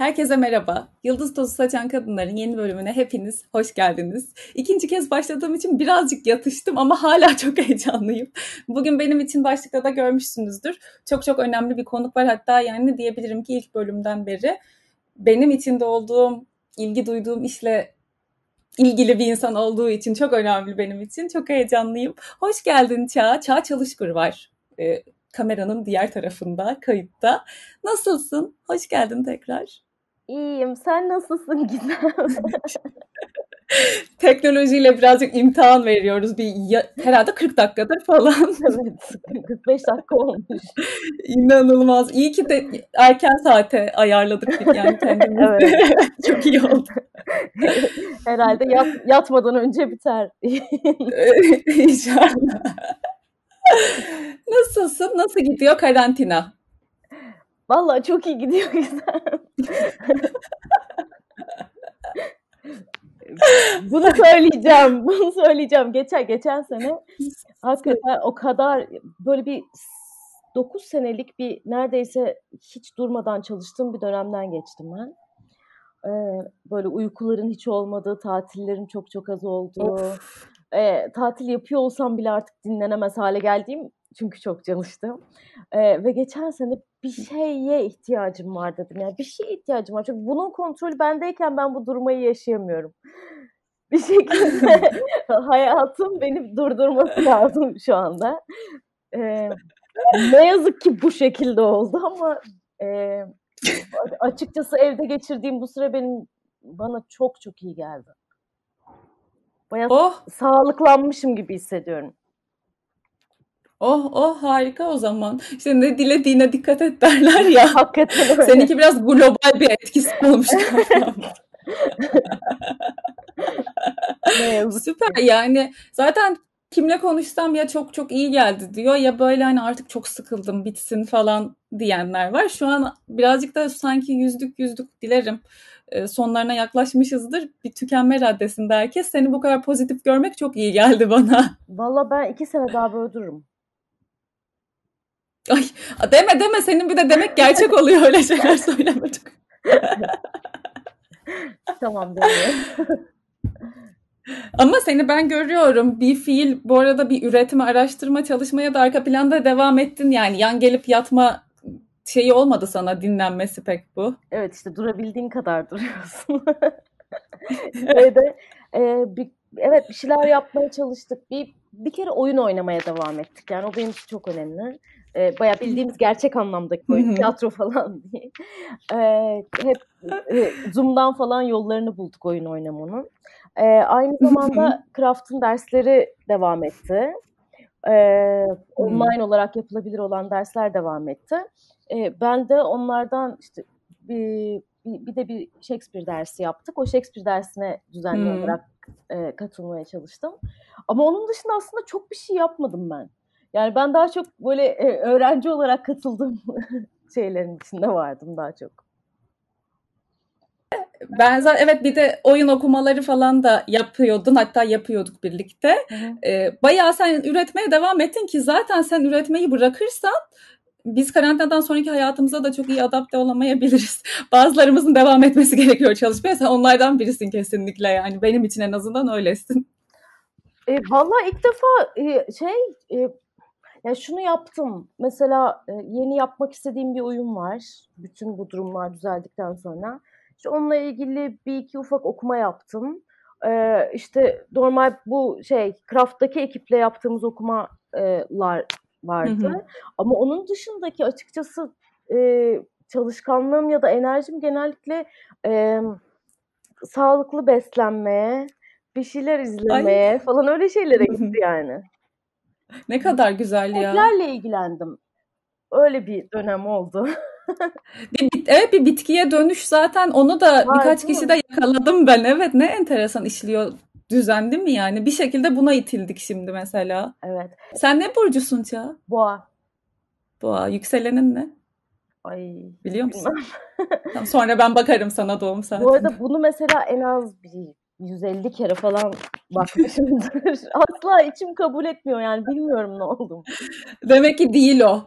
Herkese merhaba. Yıldız Tozu Saçan Kadınların yeni bölümüne hepiniz hoş geldiniz. İkinci kez başladığım için birazcık yatıştım ama hala çok heyecanlıyım. Bugün benim için başlıkta da görmüşsünüzdür. Çok çok önemli bir konuk var. Hatta yani diyebilirim ki ilk bölümden beri benim içinde olduğum, ilgi duyduğum işle ilgili bir insan olduğu için çok önemli benim için. Çok heyecanlıyım. Hoş geldin Çağ. Çağ Çalışkur var. Ee, kameranın diğer tarafında, kayıtta. Nasılsın? Hoş geldin tekrar. İyiyim. Sen nasılsın Gizem? Teknolojiyle birazcık imtihan veriyoruz. Bir ya, herhalde 40 dakikadır falan. evet. 45 dakika olmuş. İnanılmaz. İyi ki de erken saate ayarladık yani kendimizi. evet. Çok iyi oldu. Herhalde yat, yatmadan önce biter. İnşallah. Nasılsın? Nasıl gidiyor karantina? Vallahi çok iyi gidiyor güzel. bunu söyleyeceğim. Bunu söyleyeceğim. Geçen geçen sene hakikaten o kadar böyle bir 9 senelik bir neredeyse hiç durmadan çalıştığım bir dönemden geçtim ben. Ee, böyle uykuların hiç olmadığı, tatillerin çok çok az olduğu, e, tatil yapıyor olsam bile artık dinlenemez hale geldiğim çünkü çok çalıştım. E, ve geçen sene bir şeye ihtiyacım var dedim. Yani bir şeye ihtiyacım var. Çünkü bunun kontrolü bendeyken ben bu durmayı yaşayamıyorum. Bir şekilde hayatım beni durdurması lazım şu anda. E, ne yazık ki bu şekilde oldu ama e, açıkçası evde geçirdiğim bu süre benim bana çok çok iyi geldi. Bayağı oh. sağlıklanmışım gibi hissediyorum. Oh oh harika o zaman. İşte ne dilediğine dikkat et derler ya. Hakikaten öyle. Seninki biraz global bir etkisi olmuş. Süper yani zaten kimle konuşsam ya çok çok iyi geldi diyor ya böyle hani artık çok sıkıldım bitsin falan diyenler var. Şu an birazcık da sanki yüzdük yüzdük dilerim e, sonlarına yaklaşmışızdır. Bir tükenme raddesinde herkes. Seni bu kadar pozitif görmek çok iyi geldi bana. Valla ben iki sene daha böyle dururum. Ay deme deme senin bir de demek gerçek oluyor öyle şeyler söylemedik. tamam demiyorum. Ama seni ben görüyorum. Bir fiil bu arada bir üretme, araştırma, çalışmaya da arka planda devam ettin. Yani yan gelip yatma şeyi olmadı sana dinlenmesi pek bu. Evet işte durabildiğin kadar duruyorsun. De e, bir, evet bir şeyler yapmaya çalıştık. Bir bir kere oyun oynamaya devam ettik. Yani o benim için çok önemli. E, bayağı bildiğimiz gerçek anlamdaki oyun, tiyatro falan diye. E, hep e, Zoom'dan falan yollarını bulduk oyun oynamanın. E, aynı zamanda Craft'ın dersleri devam etti. E, online olarak yapılabilir olan dersler devam etti. E, ben de onlardan işte bir, bir, bir de bir Shakespeare dersi yaptık. O Shakespeare dersine düzenli hmm. olarak e, katılmaya çalıştım. Ama onun dışında aslında çok bir şey yapmadım ben. Yani ben daha çok böyle e, öğrenci olarak katıldığım şeylerin içinde vardım daha çok. Ben zaten evet bir de oyun okumaları falan da yapıyordun hatta yapıyorduk birlikte. Ee, bayağı sen üretmeye devam ettin ki zaten sen üretmeyi bırakırsan biz karantinadan sonraki hayatımıza da çok iyi adapte olamayabiliriz. Bazılarımızın devam etmesi gerekiyor çalışmaya. Sen onlardan birisin kesinlikle yani. Benim için en azından öylesin. E, vallahi ilk defa e, şey e, ya şunu yaptım. Mesela e, yeni yapmak istediğim bir oyun var. Bütün bu durumlar düzeldikten sonra. İşte onunla ilgili bir iki ufak okuma yaptım. Ee, işte normal bu şey Craft'taki ekiple yaptığımız okumalar vardı. Hı hı. Ama onun dışındaki açıkçası e, çalışkanlığım ya da enerjim genellikle e, sağlıklı beslenmeye, bir şeyler izlemeye Ay. falan öyle şeylere gitti yani. Ne kadar güzel ya. Etlerle ilgilendim. Öyle bir dönem oldu. bir, evet bir bitkiye dönüş zaten onu da Var, birkaç kişi de yakaladım ben. Evet ne enteresan işliyor düzen değil mi yani? Bir şekilde buna itildik şimdi mesela. Evet. Sen ne burcusun Ça? Boğa. Boğa. Yükselenin ne? Ay. Biliyor musun? tamam, sonra ben bakarım sana doğum saati. Bu arada bunu mesela en az bir 150 kere falan bakmışımdır. Asla içim kabul etmiyor yani bilmiyorum ne oldum. Demek ki değil o.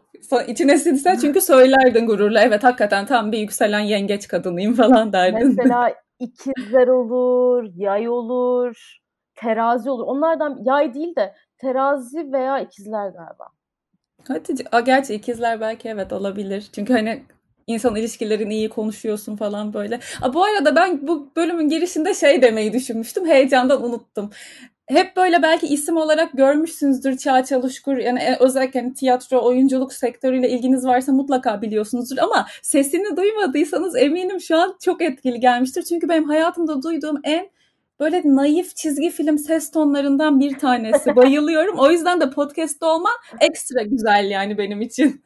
İçine sinse çünkü söylerdin gururla. Evet hakikaten tam bir yükselen yengeç kadınıyım falan derdin. Mesela ikizler olur, yay olur, terazi olur. Onlardan yay değil de terazi veya ikizler galiba. Hadi, gerçi ikizler belki evet olabilir. Çünkü hani insan ilişkilerini iyi konuşuyorsun falan böyle. A, bu arada ben bu bölümün girişinde şey demeyi düşünmüştüm. Heyecandan unuttum. Hep böyle belki isim olarak görmüşsünüzdür Çağ Çalışkur. Yani e, özellikle hani tiyatro, oyunculuk sektörüyle ilginiz varsa mutlaka biliyorsunuzdur. Ama sesini duymadıysanız eminim şu an çok etkili gelmiştir. Çünkü benim hayatımda duyduğum en böyle naif çizgi film ses tonlarından bir tanesi. Bayılıyorum. O yüzden de podcast'te olman ekstra güzel yani benim için.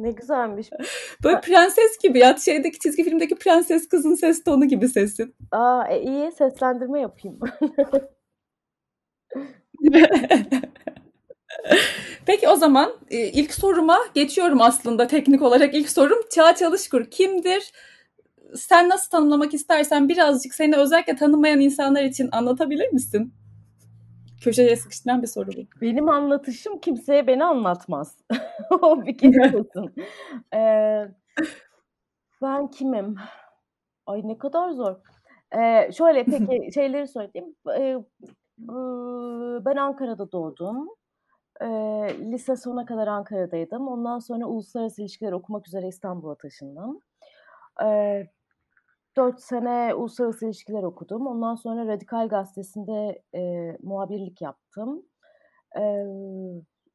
Ne güzelmiş. Böyle prenses gibi ya. Şeydeki çizgi filmdeki prenses kızın ses tonu gibi sesin. Aa e, iyi seslendirme yapayım. Peki o zaman e, ilk soruma geçiyorum aslında teknik olarak. ilk sorum Çağ Çalışkur kimdir? Sen nasıl tanımlamak istersen birazcık seni özellikle tanımayan insanlar için anlatabilir misin? Köşeye sıkıştıran bir soru bu. Benim anlatışım kimseye beni anlatmaz. o bir kere olsun. Ee, ben kimim? Ay ne kadar zor. Ee, şöyle peki şeyleri söyleyeyim. Ee, ben Ankara'da doğdum. Ee, lise sona kadar Ankara'daydım. Ondan sonra uluslararası ilişkiler okumak üzere İstanbul'a taşındım. Ee, 4 sene uluslararası ilişkiler okudum. Ondan sonra Radikal Gazetesi'nde e, muhabirlik yaptım. E,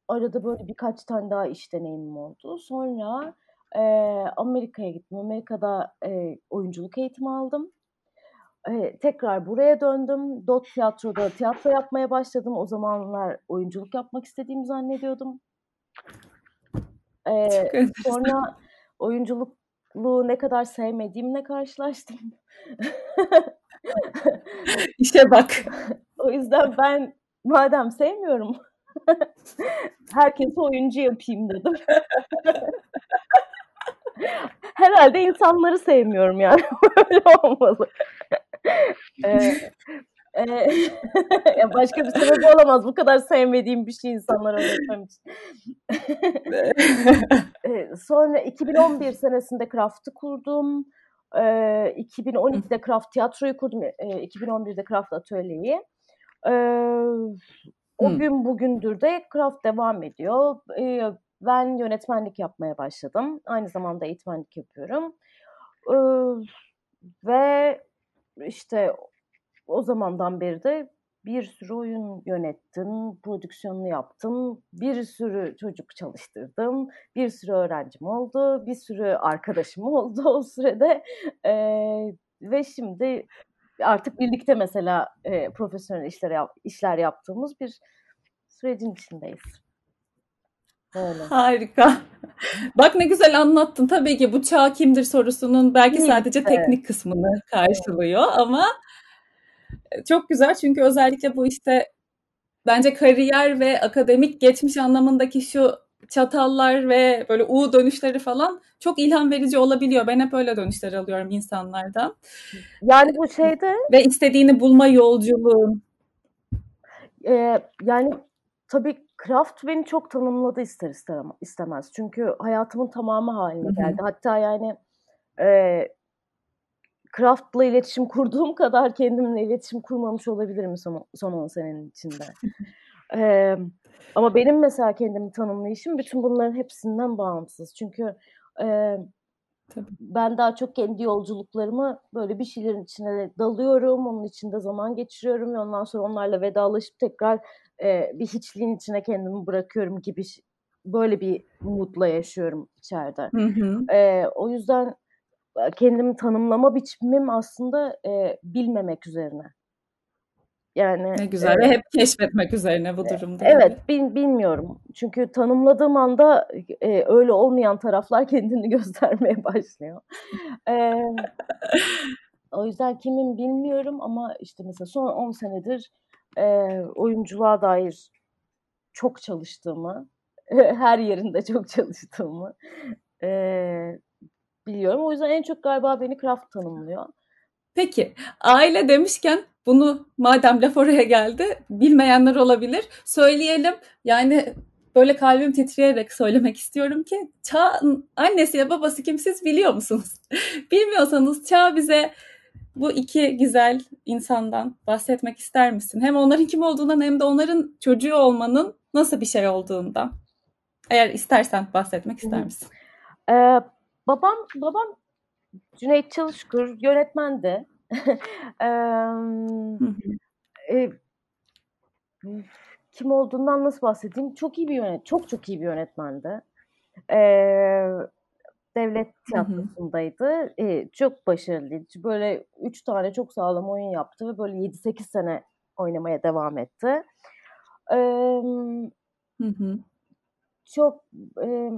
arada böyle birkaç tane daha iş deneyimim oldu. Sonra e, Amerika'ya gittim. Amerika'da e, oyunculuk eğitimi aldım. E, tekrar buraya döndüm. Dot Tiyatro'da tiyatro yapmaya başladım. O zamanlar oyunculuk yapmak istediğimi zannediyordum. E, sonra oyunculuk bu ne kadar sevmediğimle karşılaştım. İşe bak. o yüzden ben madem sevmiyorum herkese oyuncu yapayım dedim. Herhalde insanları sevmiyorum yani. Öyle olmalı. ee, ya başka bir sebep olamaz. Bu kadar sevmediğim bir şey insanlara öğretmem için. sonra 2011 senesinde Craft'ı kurdum. 2012'de Craft tiyatroyu kurdum. 2011'de Craft atölyeyi. o hmm. gün bugündür de Craft devam ediyor. ben yönetmenlik yapmaya başladım. Aynı zamanda eğitmenlik yapıyorum. ve işte o zamandan beri de bir sürü oyun yönettim, prodüksiyonunu yaptım, bir sürü çocuk çalıştırdım, bir sürü öğrencim oldu, bir sürü arkadaşım oldu o sürede e, ve şimdi artık birlikte mesela e, profesyonel işler yap, işler yaptığımız bir sürecin içindeyiz. Öyle. Harika. Bak ne güzel anlattın. Tabii ki bu çağ kimdir sorusunun belki sadece teknik kısmını karşılıyor ama çok güzel çünkü özellikle bu işte bence kariyer ve akademik geçmiş anlamındaki şu çatallar ve böyle U dönüşleri falan çok ilham verici olabiliyor. Ben hep öyle dönüşler alıyorum insanlardan. Yani bu şeyde ve istediğini bulma yolculuğu. Ee, yani tabii Kraft beni çok tanımladı ister istemez. Çünkü hayatımın tamamı haline geldi. Hatta yani e, Craft'la iletişim kurduğum kadar kendimle iletişim kurmamış olabilirim son, son 10 senenin içinde. ee, ama benim mesela kendimi tanımlayışım bütün bunların hepsinden bağımsız. Çünkü e, ben daha çok kendi yolculuklarımı böyle bir şeylerin içine dalıyorum. Onun içinde zaman geçiriyorum ve ondan sonra onlarla vedalaşıp tekrar e, bir hiçliğin içine kendimi bırakıyorum gibi böyle bir mutla yaşıyorum içeride. Hı hı. E, o yüzden kendimi tanımlama biçimim aslında e, bilmemek üzerine. Yani ne güzel e, ve hep keşfetmek üzerine bu durumda. Evet, bil, bilmiyorum. Çünkü tanımladığım anda e, öyle olmayan taraflar kendini göstermeye başlıyor. e, o yüzden kimin bilmiyorum ama işte mesela son 10 senedir e, oyunculuğa dair çok çalıştığımı, her yerinde çok çalıştığımı e, biliyorum. O yüzden en çok galiba beni Kraft tanımlıyor. Peki aile demişken bunu madem laf oraya geldi bilmeyenler olabilir. Söyleyelim yani böyle kalbim titreyerek söylemek istiyorum ki Çağ annesi ya babası kim siz biliyor musunuz? Bilmiyorsanız Çağ bize bu iki güzel insandan bahsetmek ister misin? Hem onların kim olduğundan hem de onların çocuğu olmanın nasıl bir şey olduğundan. Eğer istersen bahsetmek ister misin? Ee, babam babam Cüneyt Çalışkur yönetmendi. e, kim olduğundan nasıl bahsedeyim? Çok iyi bir yönet, çok çok iyi bir yönetmendi. Ee, devlet tiyatrosundaydı. Ee, çok başarılıydı. Böyle üç tane çok sağlam oyun yaptı ve böyle 7-8 sene oynamaya devam etti. Ee, hı hı. Çok e,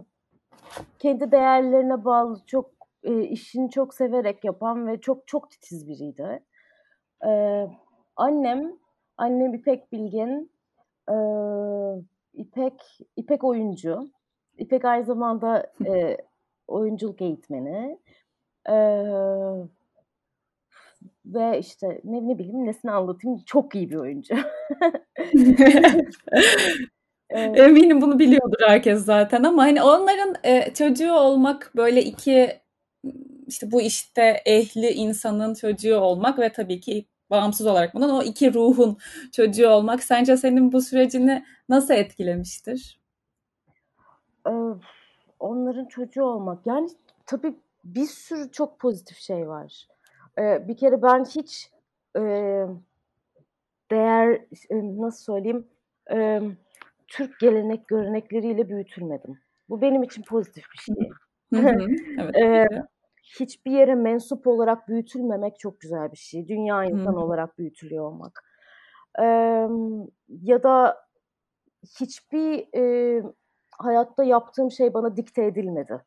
kendi değerlerine bağlı, çok e, işini çok severek yapan ve çok çok titiz biriydi. Ee, annem, annem İpek Bilgin, e, İpek İpek oyuncu. İpek aynı zamanda e, oyunculuk eğitmeni. E, ve işte ne, ne bileyim nesini anlatayım çok iyi bir oyuncu. Eminim bunu biliyordur herkes zaten ama hani onların e, çocuğu olmak böyle iki işte bu işte ehli insanın çocuğu olmak ve tabii ki bağımsız olarak bundan o iki ruhun çocuğu olmak sence senin bu sürecini nasıl etkilemiştir? Ee, onların çocuğu olmak yani tabii bir sürü çok pozitif şey var. Ee, bir kere ben hiç e, değer e, nasıl söyleyeyim e, Türk gelenek görenekleriyle büyütülmedim. Bu benim için pozitif bir şey. evet. ee, hiçbir yere mensup olarak büyütülmemek çok güzel bir şey. Dünya insan olarak büyütülüyor olmak. Ee, ya da hiçbir e, hayatta yaptığım şey bana dikte edilmedi.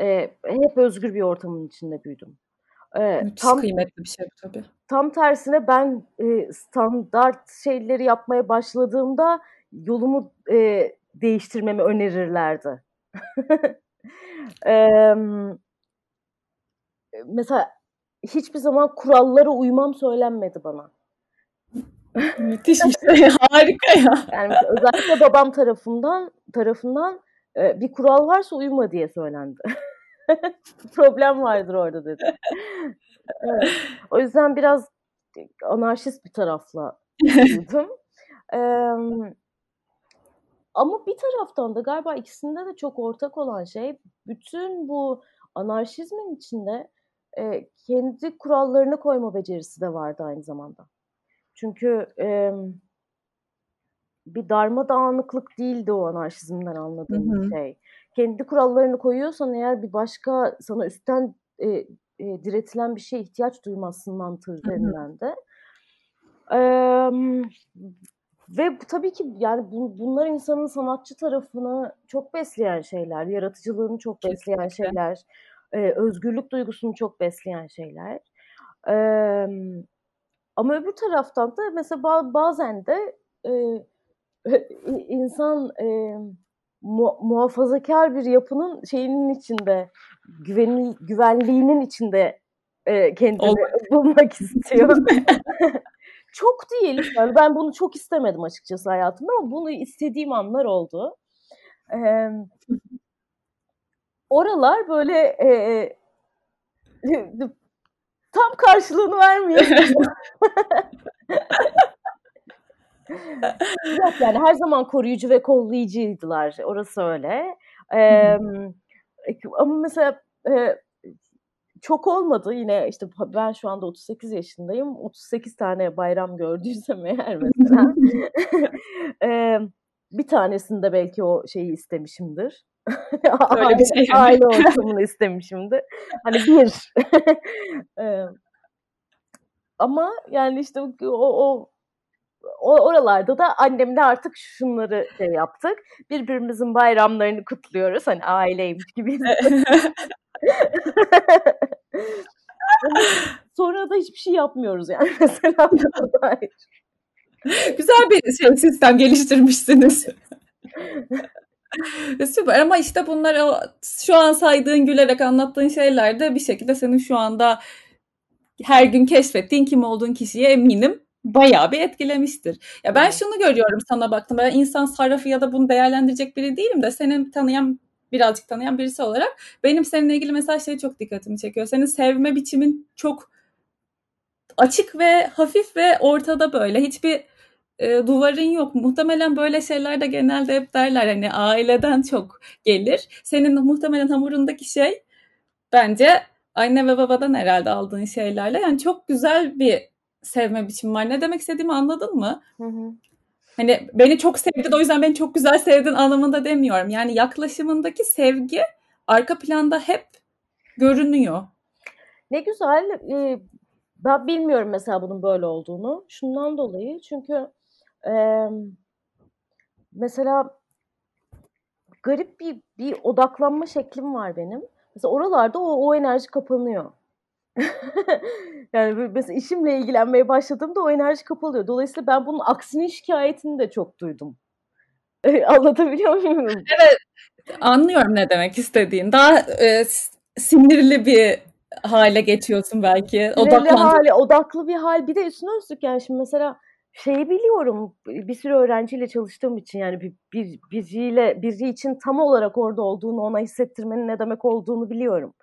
Ee, hep özgür bir ortamın içinde büyüdüm. Ee, tam kıymetli bir şey bu tabii. Tam tersine ben e, standart şeyleri yapmaya başladığımda yolumu e, değiştirmemi önerirlerdi. Ee, mesela hiçbir zaman kurallara uymam söylenmedi bana. Müthiş bir şey, harika ya. Yani özellikle babam tarafından tarafından e, bir kural varsa uyuma diye söylendi. Problem vardır orada dedi. Evet. O yüzden biraz anarşist bir tarafla duydum. ee, ama bir taraftan da galiba ikisinde de çok ortak olan şey bütün bu anarşizmin içinde e, kendi kurallarını koyma becerisi de vardı aynı zamanda. Çünkü e, bir darmadağınıklık değildi o anarşizmden anladığım hı hı. şey. Kendi kurallarını koyuyorsan eğer bir başka sana üstten e, e, diretilen bir şeye ihtiyaç duymazsın mantığı üzerinden de. E, ve tabii ki yani bunlar insanın sanatçı tarafını çok besleyen şeyler, yaratıcılığını çok besleyen Kesinlikle. şeyler, e, özgürlük duygusunu çok besleyen şeyler. E, ama öbür taraftan da mesela bazen de e, insan e, mu, muhafazakar bir yapının şeyinin içinde, güven, güvenliğinin içinde e, kendini Olur. bulmak istiyor. çok değil. Yani ben bunu çok istemedim açıkçası hayatımda ama bunu istediğim anlar oldu. Ee, oralar böyle e, e, tam karşılığını vermiyor. Yok yani her zaman koruyucu ve kollayıcıydılar. Orası öyle. Ee, ama mesela e, çok olmadı. Yine işte ben şu anda 38 yaşındayım. 38 tane bayram gördüysem eğer mesela ee, bir tanesinde belki o şeyi istemişimdir. Öyle bir şey. aile ortamını istemişimdir. Hani bir. Ee, ama yani işte o, o o oralarda da annemle artık şunları şey yaptık. Birbirimizin bayramlarını kutluyoruz. Hani aileymiş gibi. Sonra da hiçbir şey yapmıyoruz yani mesela. Güzel bir şey, sistem geliştirmişsiniz. Süper ama işte bunlar şu an saydığın gülerek anlattığın şeyler de bir şekilde senin şu anda her gün keşfettiğin kim olduğun kişiye eminim bayağı bir etkilemiştir. Ya ben şunu görüyorum sana baktım. Ben insan sarrafı ya da bunu değerlendirecek biri değilim de senin tanıyan birazcık tanıyan birisi olarak benim seninle ilgili mesela şey çok dikkatimi çekiyor. Senin sevme biçimin çok açık ve hafif ve ortada böyle. Hiçbir e, duvarın yok. Muhtemelen böyle şeyler de genelde hep derler hani aileden çok gelir. Senin muhtemelen hamurundaki şey bence anne ve babadan herhalde aldığın şeylerle. Yani çok güzel bir sevme biçimi var. Ne demek istediğimi anladın mı? Hı hı. Hani beni çok sevdin o yüzden beni çok güzel sevdin anlamında demiyorum. Yani yaklaşımındaki sevgi arka planda hep görünüyor. Ne güzel. Ee, ben bilmiyorum mesela bunun böyle olduğunu. Şundan dolayı çünkü e, mesela garip bir bir odaklanma şeklim var benim. Mesela oralarda o, o enerji kapanıyor. yani mesela işimle ilgilenmeye başladığımda o enerji kapalıyor. Dolayısıyla ben bunun aksini şikayetini de çok duydum. Anlatabiliyor muyum? Evet. Anlıyorum ne demek istediğin. Daha e, sinirli bir hale geçiyorsun belki. Sinirli hali, odaklı bir hal. Bir de üstüne üstlük yani şimdi mesela şeyi biliyorum bir sürü öğrenciyle çalıştığım için yani bir, bir biriyle biri için tam olarak orada olduğunu ona hissettirmenin ne demek olduğunu biliyorum.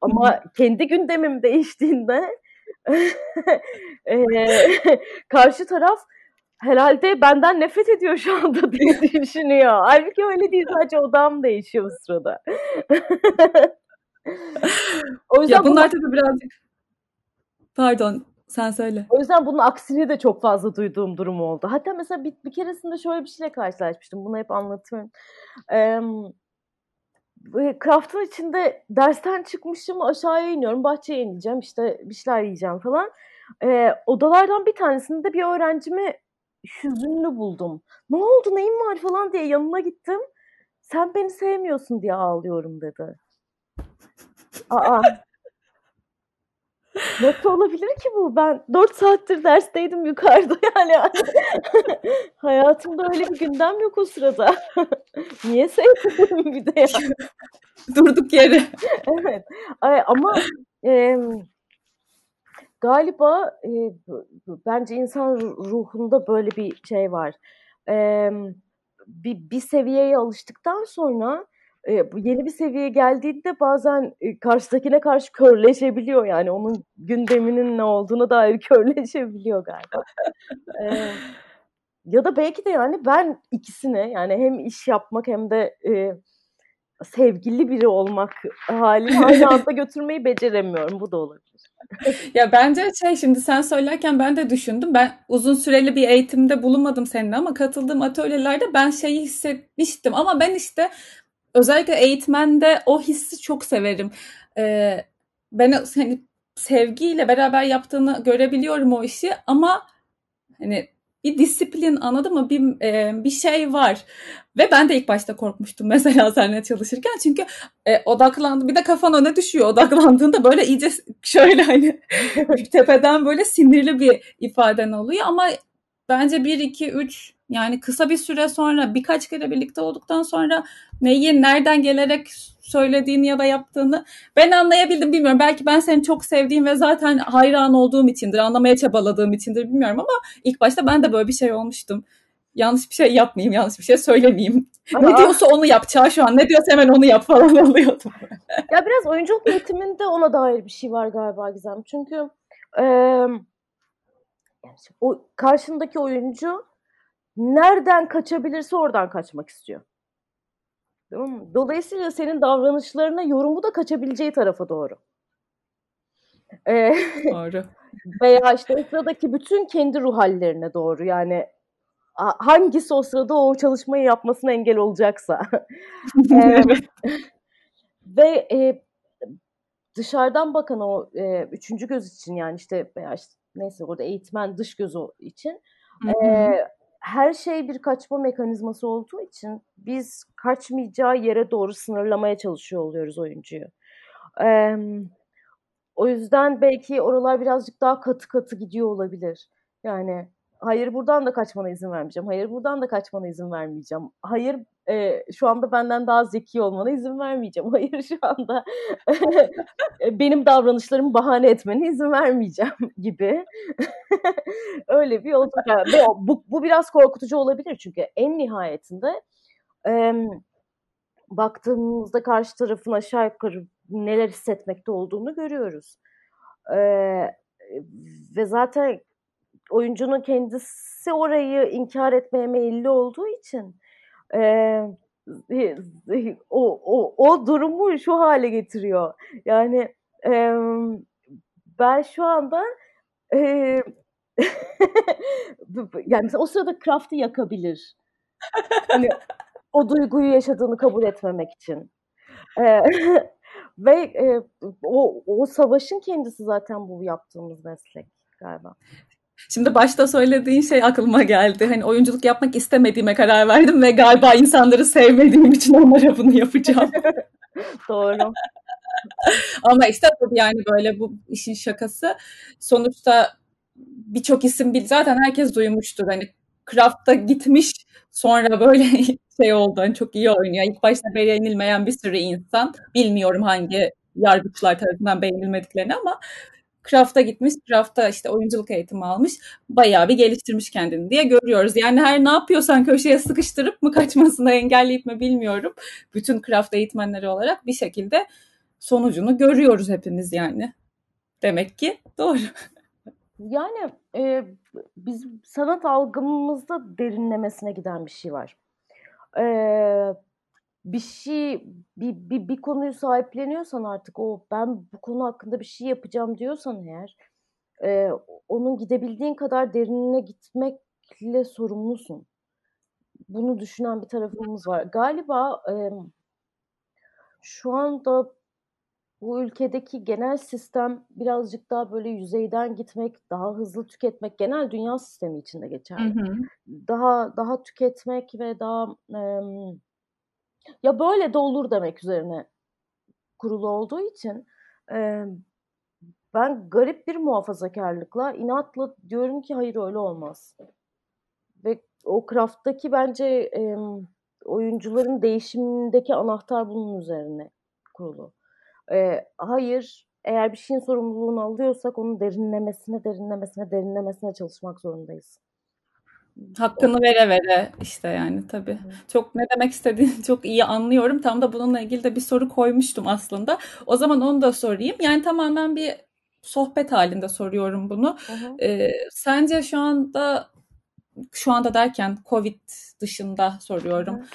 Ama kendi gündemim değiştiğinde e, karşı taraf herhalde benden nefret ediyor şu anda diye düşünüyor. Halbuki öyle değil sadece odam değişiyor bu sırada. o yüzden ya bunlar bunu... tabii birazcık pardon sen söyle. O yüzden bunun aksini de çok fazla duyduğum durum oldu. Hatta mesela bir, bir keresinde şöyle bir şeyle karşılaşmıştım. Bunu hep anlatıyorum. Ee, craft'ın içinde dersten çıkmışım aşağıya iniyorum. Bahçeye ineceğim işte bir şeyler yiyeceğim falan. Ee, odalardan bir tanesinde bir öğrencimi hüzünlü buldum. Ne oldu neyin var falan diye yanına gittim. Sen beni sevmiyorsun diye ağlıyorum dedi. Aa Nasıl olabilir ki bu? Ben 4 saattir dersteydim yukarıda yani. Hayatımda öyle bir gündem yok o sırada. Niye sevdim bir de ya? Durduk yere. evet. Ay, ama e, galiba e, bence insan ruhunda böyle bir şey var. E, bir, bir seviyeye alıştıktan sonra e, yeni bir seviyeye geldiğinde bazen e, karşıdakine karşı körleşebiliyor yani onun gündeminin ne olduğuna dair körleşebiliyor galiba. e, ya da belki de yani ben ikisine yani hem iş yapmak hem de e, sevgili biri olmak halini aynı anda götürmeyi beceremiyorum. Bu da olabilir. ya bence şey şimdi sen söylerken ben de düşündüm. Ben uzun süreli bir eğitimde bulunmadım seninle ama katıldığım atölyelerde ben şeyi hissetmiştim. Ama ben işte özellikle eğitmende o hissi çok severim. Ee, ben hani sevgiyle beraber yaptığını görebiliyorum o işi ama hani bir disiplin anladın mı? Bir e, bir şey var. Ve ben de ilk başta korkmuştum mesela seninle çalışırken. Çünkü e, odaklandı. Bir de kafan öne düşüyor. Odaklandığında böyle iyice şöyle hani tepeden böyle sinirli bir ifaden oluyor. Ama bence 1, 2, 3 yani kısa bir süre sonra birkaç kere birlikte olduktan sonra neyi nereden gelerek söylediğini ya da yaptığını ben anlayabildim bilmiyorum. Belki ben seni çok sevdiğim ve zaten hayran olduğum içindir, anlamaya çabaladığım içindir bilmiyorum ama ilk başta ben de böyle bir şey olmuştum. Yanlış bir şey yapmayayım, yanlış bir şey söylemeyeyim. Aa. Ne diyorsa onu yapacağı şu an. Ne diyorsa hemen onu yap falan oluyordum. ya biraz oyunculuk eğitiminde ona dair bir şey var galiba Gizem. Çünkü e, o karşındaki oyuncu nereden kaçabilirse oradan kaçmak istiyor. Tamam? Dolayısıyla senin davranışlarına yorumu da kaçabileceği tarafa doğru. Ee, doğru. Veya işte o sıradaki bütün kendi ruh hallerine doğru. Yani hangisi o sırada o çalışmayı yapmasına engel olacaksa. ee, ve e, dışarıdan bakan o e, üçüncü göz için yani işte veya işte neyse orada eğitmen dış gözü için e, her şey bir kaçma mekanizması olduğu için biz kaçmayacağı yere doğru sınırlamaya çalışıyor oluyoruz oyuncuyu. Ee, o yüzden belki oralar birazcık daha katı katı gidiyor olabilir. Yani hayır buradan da kaçmana izin vermeyeceğim. Hayır buradan da kaçmana izin vermeyeceğim. Hayır e, şu anda benden daha zeki olmana izin vermeyeceğim. Hayır şu anda benim davranışlarımı bahane etmene izin vermeyeceğim gibi. Öyle bir yolculuk. Yani bu, bu biraz korkutucu olabilir çünkü en nihayetinde e, baktığımızda karşı tarafın aşağı yukarı neler hissetmekte olduğunu görüyoruz. E, ve zaten oyuncunun kendisi orayı inkar etmeye meyilli olduğu için e, o, o, o durumu şu hale getiriyor. Yani e, ben şu anda e, yani mesela o sırada Kraft'ı yakabilir. Hani o duyguyu yaşadığını kabul etmemek için. E, ve e, o, o savaşın kendisi zaten bu yaptığımız meslek galiba. Şimdi başta söylediğin şey aklıma geldi. Hani oyunculuk yapmak istemediğime karar verdim ve galiba insanları sevmediğim için onlara bunu yapacağım. Doğru. Ama işte yani böyle bu işin şakası. Sonuçta birçok isim bil zaten herkes duymuştur. Hani Craft'ta gitmiş sonra böyle şey oldu. Hani çok iyi oynuyor. İlk başta beğenilmeyen bir sürü insan. Bilmiyorum hangi yargıçlar tarafından beğenilmediklerini ama Craft'a gitmiş, Craft'ta işte oyunculuk eğitimi almış, bayağı bir geliştirmiş kendini diye görüyoruz. Yani her ne yapıyorsan köşeye sıkıştırıp mı kaçmasını engelleyip mi bilmiyorum. Bütün Craft eğitmenleri olarak bir şekilde sonucunu görüyoruz hepimiz yani. Demek ki doğru. Yani e, biz sanat algımızda derinlemesine giden bir şey var. E, bir şey bir, bir, bir konuyu sahipleniyorsan artık o ben bu konu hakkında bir şey yapacağım diyorsan eğer e, onun gidebildiğin kadar derinine gitmekle sorumlusun. Bunu düşünen bir tarafımız var. Galiba e, şu anda bu ülkedeki genel sistem birazcık daha böyle yüzeyden gitmek, daha hızlı tüketmek, genel dünya sistemi içinde geçerli. Hı hı. Daha daha tüketmek ve daha e, ya böyle de olur demek üzerine kurulu olduğu için e, ben garip bir muhafazakarlıkla inatla diyorum ki hayır öyle olmaz. Ve o Craft'taki bence e, oyuncuların değişimindeki anahtar bunun üzerine kurulu. E, hayır eğer bir şeyin sorumluluğunu alıyorsak onun derinlemesine derinlemesine derinlemesine çalışmak zorundayız. Hakkını vere vere işte yani tabii. Çok ne demek istediğini çok iyi anlıyorum. Tam da bununla ilgili de bir soru koymuştum aslında. O zaman onu da sorayım. Yani tamamen bir sohbet halinde soruyorum bunu. Ee, sence şu anda şu anda derken Covid dışında soruyorum. Hı hı.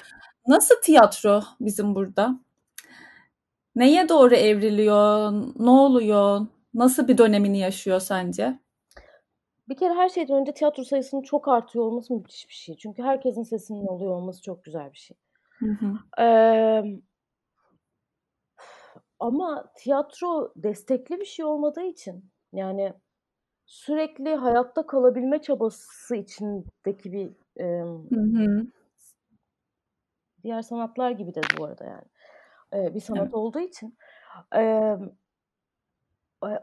Nasıl tiyatro bizim burada? Neye doğru evriliyor? Ne oluyor? Nasıl bir dönemini yaşıyor sence? Bir kere her şeyden önce tiyatro sayısının çok artıyor olması müthiş bir şey. Çünkü herkesin sesinin oluyor olması çok güzel bir şey. Hı hı. Ee, ama tiyatro destekli bir şey olmadığı için yani sürekli hayatta kalabilme çabası içindeki bir e, hı hı. diğer sanatlar gibi de bu arada yani e, bir sanat evet. olduğu için e,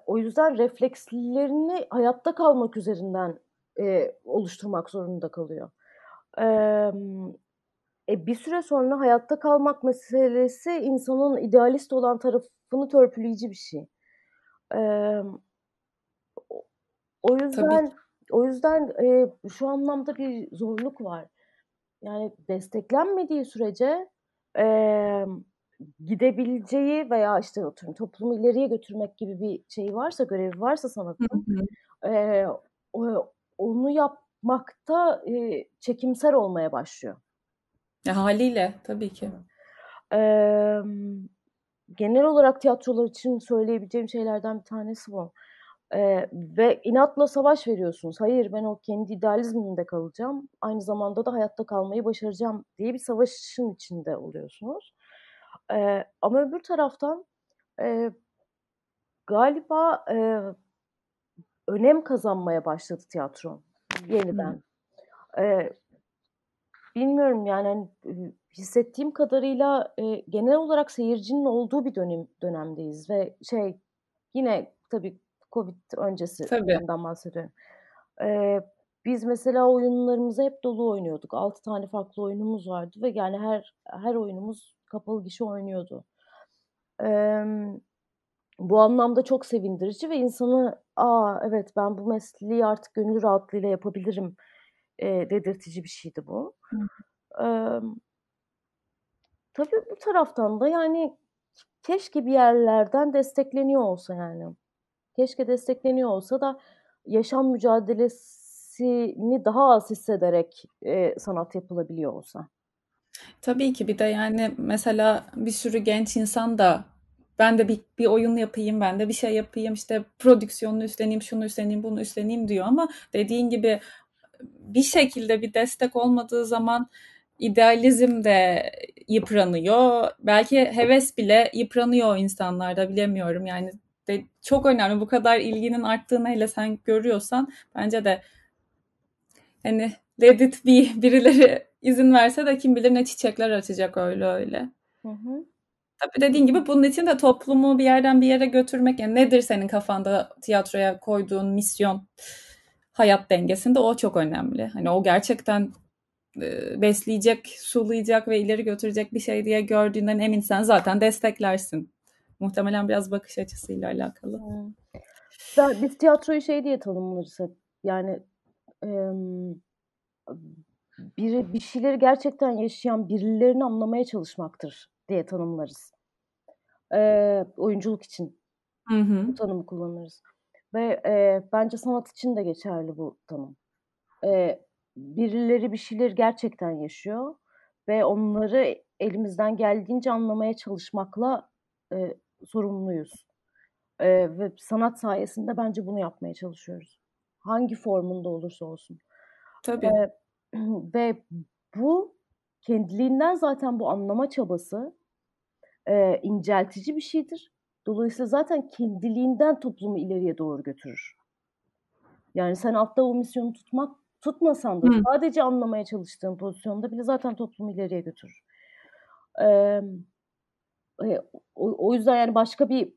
o yüzden reflekslerini hayatta kalmak üzerinden e, oluşturmak zorunda kalıyor. E, e, bir süre sonra hayatta kalmak meselesi insanın idealist olan tarafını törpüleyici bir şey. E, o yüzden Tabii. o yüzden e, şu anlamda bir zorluk var. Yani desteklenmediği sürece e, gidebileceği veya işte oturum toplumu ileriye götürmek gibi bir şey varsa, görevi varsa sanatın e, onu yapmakta e, çekimser olmaya başlıyor. Ya, haliyle tabii ki. E, genel olarak tiyatrolar için söyleyebileceğim şeylerden bir tanesi bu. Ee, ve inatla savaş veriyorsunuz. Hayır ben o kendi idealizmimde kalacağım. Aynı zamanda da hayatta kalmayı başaracağım diye bir savaşın içinde oluyorsunuz. E, ama öbür taraftan e, galiba e, önem kazanmaya başladı tiyatro yeniden. E, bilmiyorum yani hani, hissettiğim kadarıyla e, genel olarak seyircinin olduğu bir dönem dönemdeyiz ve şey yine tabii Covid öncesi tabii. bahsediyorum. E, biz mesela oyunlarımızı hep dolu oynuyorduk. 6 tane farklı oyunumuz vardı ve yani her her oyunumuz kapalı gişe oynuyordu. Eee, bu anlamda çok sevindirici ve insanı aa evet ben bu mesleği artık gönül rahatlığıyla yapabilirim e, dedirtici bir şeydi bu. Eee, tabii bu taraftan da yani keşke bir yerlerden destekleniyor olsa yani. Keşke destekleniyor olsa da yaşam mücadelesini daha az hissederek e, sanat yapılabiliyor olsa. Tabii ki bir de yani mesela bir sürü genç insan da ben de bir, bir oyun yapayım, ben de bir şey yapayım, işte prodüksiyonunu üstleneyim, şunu üstleneyim, bunu üstleneyim diyor ama dediğin gibi bir şekilde bir destek olmadığı zaman idealizm de yıpranıyor. Belki heves bile yıpranıyor insanlarda bilemiyorum. Yani de çok önemli. Bu kadar ilginin arttığını hele sen görüyorsan bence de hani let it be birileri izin verse de kim bilir ne çiçekler açacak öyle öyle. Hı hı. Tabii dediğin gibi bunun için de toplumu bir yerden bir yere götürmek yani nedir senin kafanda tiyatroya koyduğun misyon hayat dengesinde o çok önemli. Hani o gerçekten e, besleyecek, sulayacak ve ileri götürecek bir şey diye gördüğünden eminsen zaten desteklersin. Muhtemelen biraz bakış açısıyla alakalı. Hmm. Ben, biz tiyatroyu şey diye tanımlarız hep. Yani bir, bir şeyleri gerçekten yaşayan birilerini anlamaya çalışmaktır diye tanımlarız. E, oyunculuk için hı hı. bu tanımı kullanırız. Ve e, bence sanat için de geçerli bu tanım. E, birileri bir şeyler gerçekten yaşıyor ve onları elimizden geldiğince anlamaya çalışmakla e, sorumluyuz. E, ve sanat sayesinde bence bunu yapmaya çalışıyoruz. Hangi formunda olursa olsun. Tabii. E, ve bu kendiliğinden zaten bu anlama çabası e, inceltici bir şeydir. Dolayısıyla zaten kendiliğinden toplumu ileriye doğru götürür. Yani sen altta o misyonu tutmak tutmasan da Hı. sadece anlamaya çalıştığın pozisyonda bile zaten toplumu ileriye götürür. Ee, o, o yüzden yani başka bir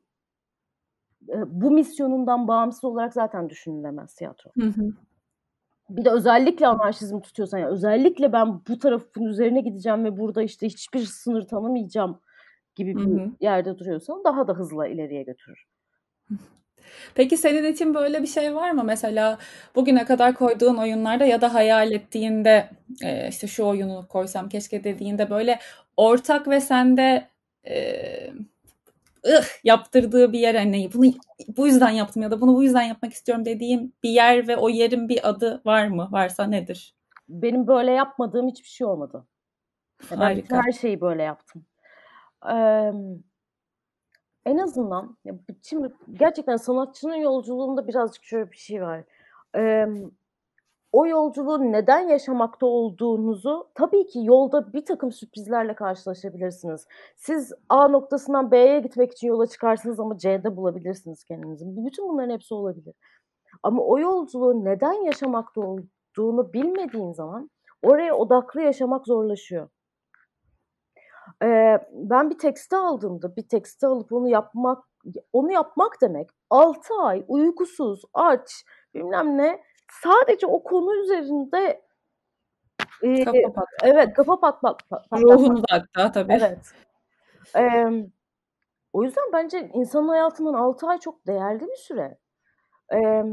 bu misyonundan bağımsız olarak zaten düşünülemez tiyatro. Hı hı. Bir de özellikle anarşizm tutuyorsan yani özellikle ben bu tarafın üzerine gideceğim ve burada işte hiçbir sınır tanımayacağım gibi bir hı hı. yerde duruyorsan daha da hızlı ileriye götürür. Peki senin için böyle bir şey var mı? Mesela bugüne kadar koyduğun oyunlarda ya da hayal ettiğinde e, işte şu oyunu koysam keşke dediğinde böyle ortak ve sende e, ıh, yaptırdığı bir yer hani bunu bu yüzden yaptım ya da bunu bu yüzden yapmak istiyorum dediğim bir yer ve o yerin bir adı var mı? Varsa nedir? Benim böyle yapmadığım hiçbir şey olmadı. Harika. Ben her şeyi böyle yaptım. Ee, en azından ya şimdi gerçekten sanatçının yolculuğunda birazcık şöyle bir şey var. Ee, o yolculuğu neden yaşamakta olduğunuzu tabii ki yolda bir takım sürprizlerle karşılaşabilirsiniz. Siz A noktasından B'ye gitmek için yola çıkarsınız ama C'de bulabilirsiniz kendinizi. Bütün bunların hepsi olabilir. Ama o yolculuğu neden yaşamakta olduğunu bilmediğin zaman oraya odaklı yaşamak zorlaşıyor. Ee, ben bir tekste aldığımda bir tekste alıp onu yapmak onu yapmak demek 6 ay uykusuz, aç, bilmem ne sadece o konu üzerinde e, kafa pat. Evet, kafa pat pat. pat, pat Ruhunu da hatta tabii. Evet. Ee, o yüzden bence insan hayatının 6 ay çok değerli bir süre. Ee,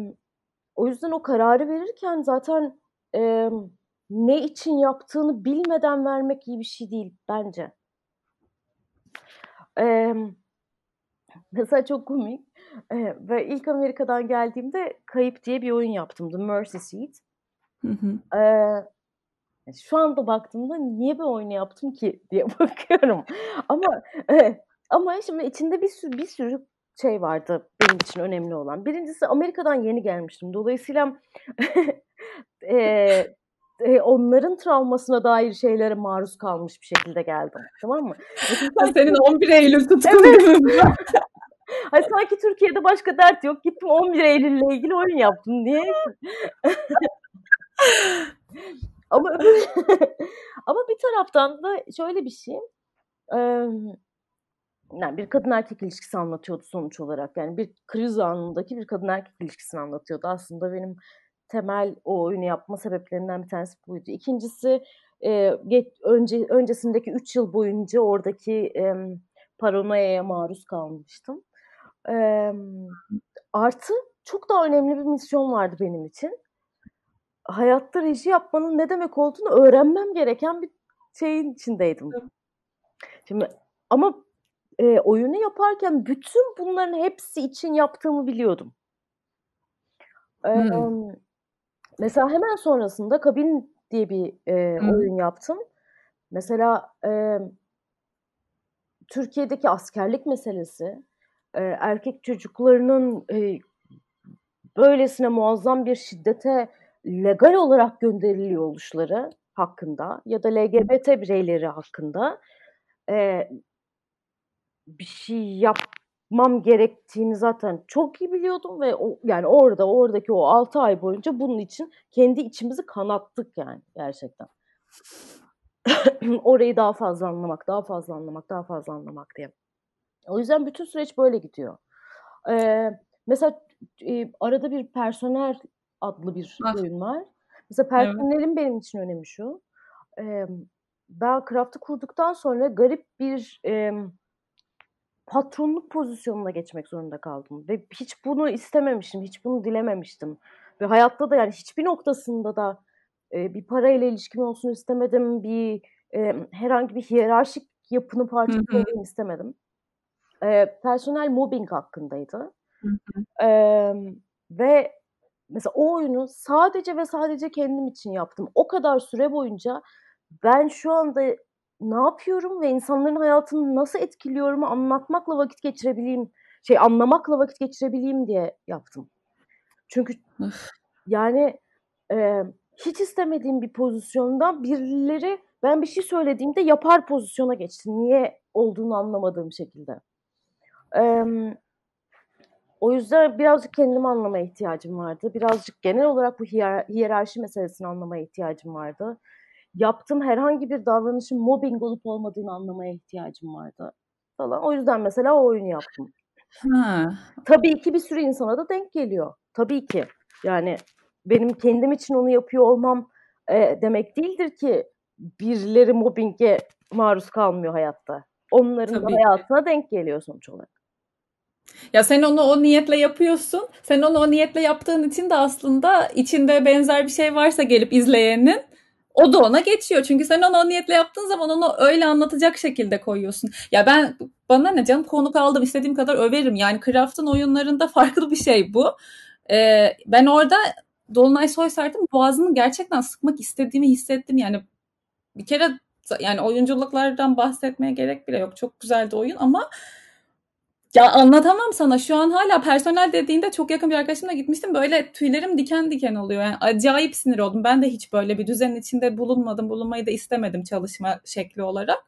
o yüzden o kararı verirken zaten e, ne için yaptığını bilmeden vermek iyi bir şey değil bence. Ee, mesela çok komik. Ve ilk Amerika'dan geldiğimde Kayıp diye bir oyun yaptım. The Mercy Seat. Hı hı. Şu anda baktığımda niye bir oyunu yaptım ki diye bakıyorum. ama e, ama şimdi içinde bir sürü bir sürü şey vardı benim için önemli olan. Birincisi Amerika'dan yeni gelmiştim. Dolayısıyla e, e, onların travmasına dair şeylere maruz kalmış bir şekilde geldim. Tamam mı? Senin 11 Eylül tutkun evet. Hayır, sanki Türkiye'de başka dert yok. Gittim 11 Eylül'le ilgili oyun yaptım diye. ama ama bir taraftan da şöyle bir şey. yani bir kadın erkek ilişkisi anlatıyordu sonuç olarak. Yani bir kriz anındaki bir kadın erkek ilişkisini anlatıyordu. Aslında benim temel o oyunu yapma sebeplerinden bir tanesi buydu. İkincisi e, geç, önce öncesindeki 3 yıl boyunca oradaki e, paranoyaya maruz kalmıştım. E, artı çok daha önemli bir misyon vardı benim için. Hayatta reji yapmanın ne demek olduğunu öğrenmem gereken bir şeyin içindeydim. Şimdi ama e, oyunu yaparken bütün bunların hepsi için yaptığımı biliyordum. Hmm. E, mesela hemen sonrasında Kabin diye bir e, hmm. oyun yaptım. Mesela e, Türkiye'deki askerlik meselesi, e, erkek çocuklarının e, böylesine muazzam bir şiddete legal olarak gönderiliyor oluşları hakkında ya da LGBT bireyleri hakkında e, bir şey yapmam gerektiğini zaten çok iyi biliyordum ve o, yani orada oradaki o 6 ay boyunca bunun için kendi içimizi kanattık yani gerçekten. Orayı daha fazla anlamak, daha fazla anlamak, daha fazla anlamak diye. O yüzden bütün süreç böyle gidiyor. Ee, mesela e, arada bir personel adlı bir ah. oyun var. Mesela personelin evet. benim için önemi şu. E, ben Craft'ı kurduktan sonra garip bir e, patronluk pozisyonuna geçmek zorunda kaldım. Ve hiç bunu istememiştim, hiç bunu dilememiştim. Ve hayatta da yani hiçbir noktasında da e, bir parayla ilişkim olsun istemedim. Bir e, herhangi bir hiyerarşik yapının parçası olmayı istemedim. E, personel mobbing hakkındaydı. E, ve mesela o oyunu sadece ve sadece kendim için yaptım. O kadar süre boyunca ben şu anda ne yapıyorum ve insanların hayatını nasıl etkiliyorum anlatmakla vakit geçirebileyim, şey anlamakla vakit geçirebileyim diye yaptım. Çünkü yani e, hiç istemediğim bir pozisyondan birileri ben bir şey söylediğimde yapar pozisyona geçti. Niye olduğunu anlamadığım şekilde. E, o yüzden birazcık kendimi anlamaya ihtiyacım vardı. Birazcık genel olarak bu hiyer hiyerarşi meselesini anlamaya ihtiyacım vardı. Yaptığım herhangi bir davranışın mobbing olup olmadığını anlamaya ihtiyacım vardı falan. O yüzden mesela o oyunu yaptım. Ha. Tabii ki bir sürü insana da denk geliyor. Tabii ki. Yani benim kendim için onu yapıyor olmam e, demek değildir ki birileri mobbinge maruz kalmıyor hayatta. Onların Tabii. hayatına denk geliyor sonuç olarak. Ya sen onu o niyetle yapıyorsun. Sen onu o niyetle yaptığın için de aslında içinde benzer bir şey varsa gelip izleyenin o da ona geçiyor. Çünkü sen onu o niyetle yaptığın zaman onu öyle anlatacak şekilde koyuyorsun. Ya ben bana ne canım konuk aldım istediğim kadar överim. Yani Craft'ın oyunlarında farklı bir şey bu. Ee, ben orada Dolunay Soysart'ın boğazını gerçekten sıkmak istediğimi hissettim. Yani bir kere yani oyunculuklardan bahsetmeye gerek bile yok. Çok güzeldi oyun ama ya anlatamam sana. Şu an hala personel dediğinde çok yakın bir arkadaşımla gitmiştim. Böyle tüylerim diken diken oluyor. Yani acayip sinir oldum. Ben de hiç böyle bir düzenin içinde bulunmadım. Bulunmayı da istemedim çalışma şekli olarak.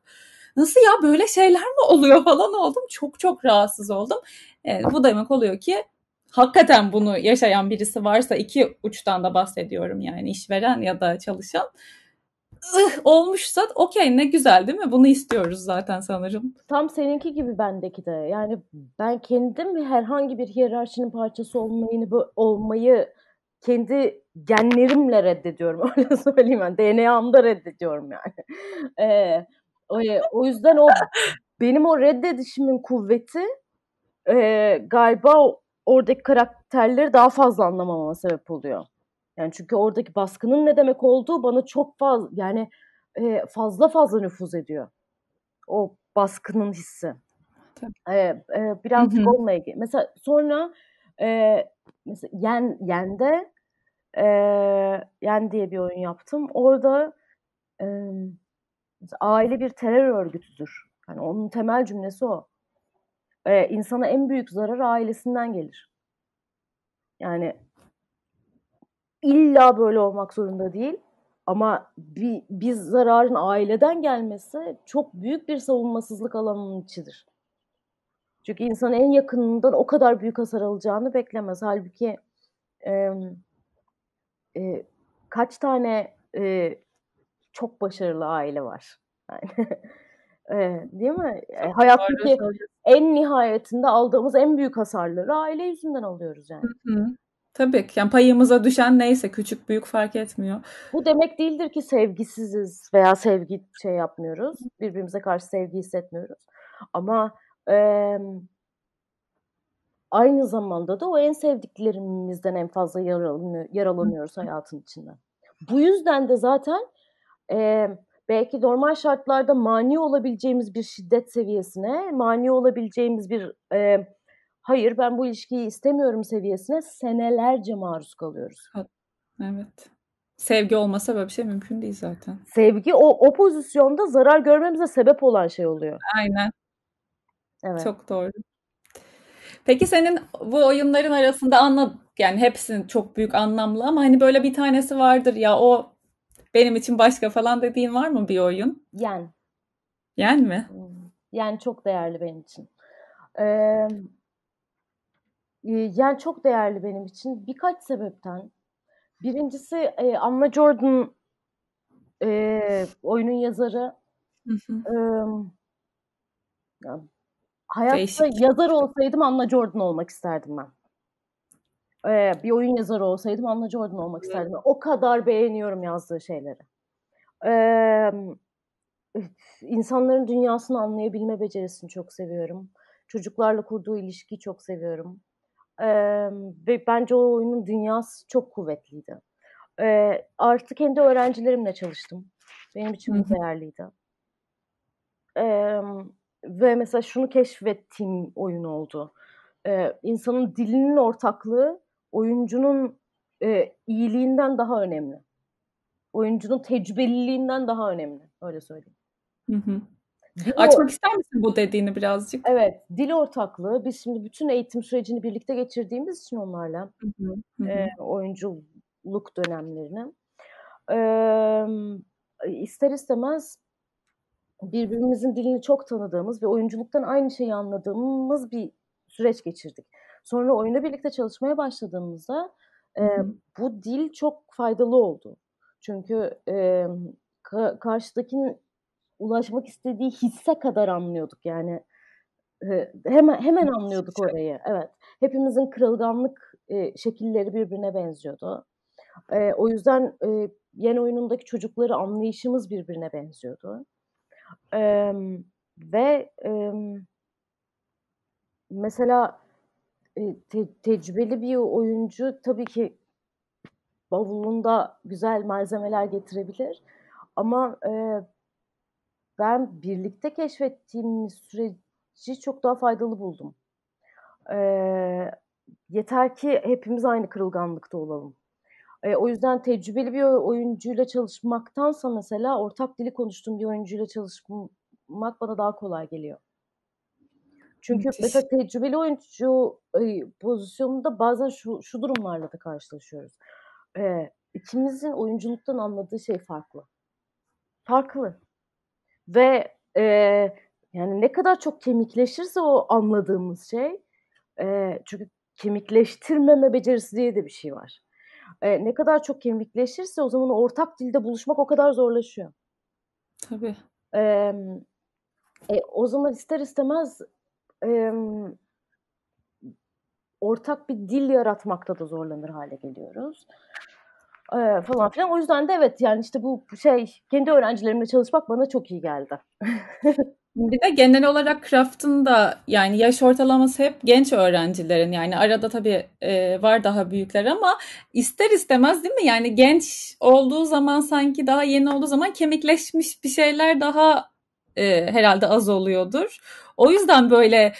Nasıl ya böyle şeyler mi oluyor falan oldum. Çok çok rahatsız oldum. E, bu demek oluyor ki hakikaten bunu yaşayan birisi varsa iki uçtan da bahsediyorum yani işveren ya da çalışan ıh, olmuşsa okey ne güzel değil mi? Bunu istiyoruz zaten sanırım. Tam seninki gibi bendeki de. Yani ben kendim herhangi bir hiyerarşinin parçası olmayı, olmayı kendi genlerimle reddediyorum. Öyle söyleyeyim ben. DNA'mda reddediyorum yani. Ee, o, o yüzden o benim o reddedişimin kuvveti e, galiba oradaki karakterleri daha fazla anlamama sebep oluyor. Yani çünkü oradaki baskının ne demek olduğu bana çok fazla yani e, fazla fazla nüfuz ediyor. O baskının hissi. E, e, birazcık onunla ilgili. Mesela sonra e, mesela Yen, Yen'de e, Yen diye bir oyun yaptım. Orada e, aile bir terör örgütüdür. Yani onun temel cümlesi o. E, insana en büyük zarar ailesinden gelir. Yani illa böyle olmak zorunda değil. Ama bir, bir zararın aileden gelmesi çok büyük bir savunmasızlık alanının içidir. Çünkü insan en yakınından o kadar büyük hasar alacağını beklemez. Halbuki e, e, kaç tane e, çok başarılı aile var. Yani, e, değil mi? E, hayattaki en nihayetinde aldığımız en büyük hasarları aile yüzünden alıyoruz yani. Hı hı. Tabii ki. Yani payımıza düşen neyse küçük büyük fark etmiyor. Bu demek değildir ki sevgisiziz veya sevgi şey yapmıyoruz. Birbirimize karşı sevgi hissetmiyoruz. Ama e, aynı zamanda da o en sevdiklerimizden en fazla yaralanıyor, yaralanıyoruz hayatın içinde. Bu yüzden de zaten e, belki normal şartlarda mani olabileceğimiz bir şiddet seviyesine, mani olabileceğimiz bir e, hayır ben bu ilişkiyi istemiyorum seviyesine senelerce maruz kalıyoruz. Evet. Sevgi olmasa böyle bir şey mümkün değil zaten. Sevgi o, o pozisyonda zarar görmemize sebep olan şey oluyor. Aynen. Evet. Çok doğru. Peki senin bu oyunların arasında anla yani hepsinin çok büyük anlamlı ama hani böyle bir tanesi vardır ya o benim için başka falan dediğin var mı bir oyun? Yen. Yen mi? Yen çok değerli benim için. Ee, Yen çok değerli benim için birkaç sebepten. Birincisi e, Anna Jordan e, oyunun yazarı. Hı hı. E, hayatta Değişik. yazar olsaydım Anna Jordan olmak isterdim ben. Ee, bir oyun yazarı olsaydım Anna Jordan olmak evet. isterdim. O kadar beğeniyorum yazdığı şeyleri. Ee, insanların dünyasını anlayabilme becerisini çok seviyorum. Çocuklarla kurduğu ilişkiyi çok seviyorum. Ve bence o oyunun dünyası çok kuvvetliydi. Ee, artı kendi öğrencilerimle çalıştım. Benim için bu değerliydi. Ee, ve mesela şunu keşfettiğim oyun oldu. Ee, insanın dilinin ortaklığı oyuncunun e, iyiliğinden daha önemli. Oyuncunun tecrübeliliğinden daha önemli. Öyle söyleyeyim. Hı hı. Dil Açmak ister misin bu dediğini birazcık? Evet, dil ortaklığı. Biz şimdi bütün eğitim sürecini birlikte geçirdiğimiz için onlarla hı hı, hı. E, oyunculuk dönemlerini e, ister istemez birbirimizin dilini çok tanıdığımız ve oyunculuktan aynı şeyi anladığımız bir süreç geçirdik. Sonra oyunda birlikte çalışmaya başladığımızda e, bu dil çok faydalı oldu. Çünkü e, ka- karşıdakinin ulaşmak istediği hisse kadar anlıyorduk yani. E, hemen hemen anlıyorduk orayı. Evet. Hepimizin kırılganlık e, şekilleri birbirine benziyordu. E, o yüzden e, yeni oyunundaki çocukları anlayışımız birbirine benziyordu. E, ve e, mesela te tecrübeli bir oyuncu tabii ki bavulunda güzel malzemeler getirebilir. Ama e, ben birlikte keşfettiğimiz süreci çok daha faydalı buldum. E, yeter ki hepimiz aynı kırılganlıkta olalım. E, o yüzden tecrübeli bir oyuncuyla çalışmaktansa mesela ortak dili konuştuğum bir oyuncuyla çalışmak bana daha kolay geliyor. Çünkü Müthiş. mesela tecrübeli oyuncu pozisyonunda bazen şu, şu durumlarla da karşılaşıyoruz. Ee, ikimizin oyunculuktan anladığı şey farklı. Farklı. Ve e, yani ne kadar çok kemikleşirse o anladığımız şey e, çünkü kemikleştirmeme becerisi diye de bir şey var. E, ne kadar çok kemikleşirse o zaman ortak dilde buluşmak o kadar zorlaşıyor. Tabii. E, e, o zaman ister istemez e, ortak bir dil yaratmakta da zorlanır hale geliyoruz. E, falan filan. O yüzden de evet yani işte bu şey kendi öğrencilerimle çalışmak bana çok iyi geldi. Bir de genel olarak Craft'ın da yani yaş ortalaması hep genç öğrencilerin yani arada tabii e, var daha büyükler ama ister istemez değil mi? Yani genç olduğu zaman sanki daha yeni olduğu zaman kemikleşmiş bir şeyler daha e, herhalde az oluyordur. O yüzden böyle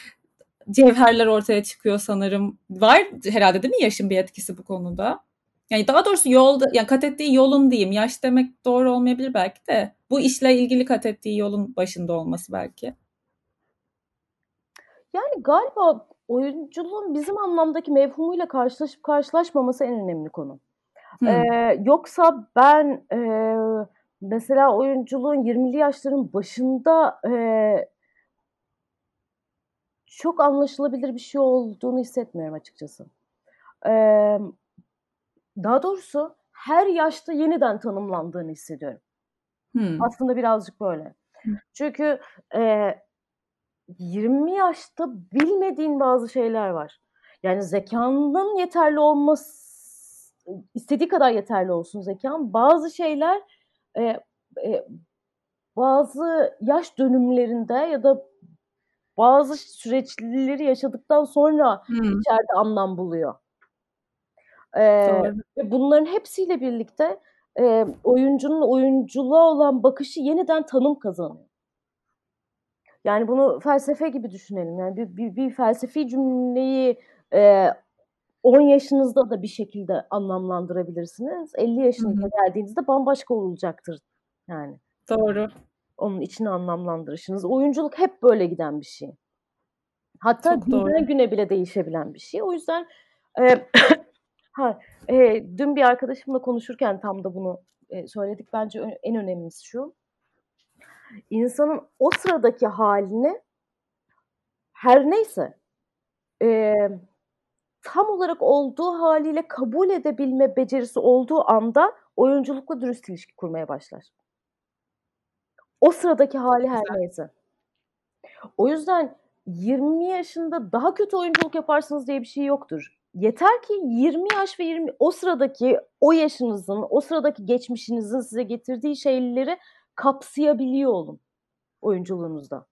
cevherler ortaya çıkıyor sanırım. Var herhalde değil mi yaşın bir etkisi bu konuda? Yani daha doğrusu yolda, yani kat ettiği yolun diyeyim. Yaş demek doğru olmayabilir belki de. Bu işle ilgili kat ettiği yolun başında olması belki. Yani galiba oyunculuğun bizim anlamdaki mevhumuyla karşılaşıp karşılaşmaması en önemli konu. Hmm. Ee, yoksa ben e, mesela oyunculuğun 20'li yaşların başında e, çok anlaşılabilir bir şey olduğunu hissetmiyorum açıkçası. Ee, daha doğrusu her yaşta yeniden tanımlandığını hissediyorum. Hmm. Aslında birazcık böyle. Hmm. Çünkü e, 20 yaşta bilmediğin bazı şeyler var. Yani zekanın yeterli olması istediği kadar yeterli olsun zekan. Bazı şeyler e, e, bazı yaş dönümlerinde ya da bazı süreçleri yaşadıktan sonra hmm. içeride anlam buluyor. Ee, bunların hepsiyle birlikte e, oyuncunun oyunculuğa olan bakışı yeniden tanım kazanıyor. Yani bunu felsefe gibi düşünelim. Yani bir, bir, bir felsefi cümleyi e, 10 yaşınızda da bir şekilde anlamlandırabilirsiniz. 50 yaşınıza geldiğinizde bambaşka olacaktır yani. Doğru. Onun içine anlamlandırışınız. Oyunculuk hep böyle giden bir şey. Hatta günden güne bile değişebilen bir şey. O yüzden e, ha, e, dün bir arkadaşımla konuşurken tam da bunu e, söyledik. Bence en önemlisi şu. İnsanın o sıradaki halini her neyse e, tam olarak olduğu haliyle kabul edebilme becerisi olduğu anda oyunculukla dürüst ilişki kurmaya başlar. O sıradaki hali her neyse. O yüzden 20 yaşında daha kötü oyunculuk yaparsınız diye bir şey yoktur. Yeter ki 20 yaş ve 20 o sıradaki o yaşınızın, o sıradaki geçmişinizin size getirdiği şeyleri kapsayabiliyor olun oyunculuğunuzda.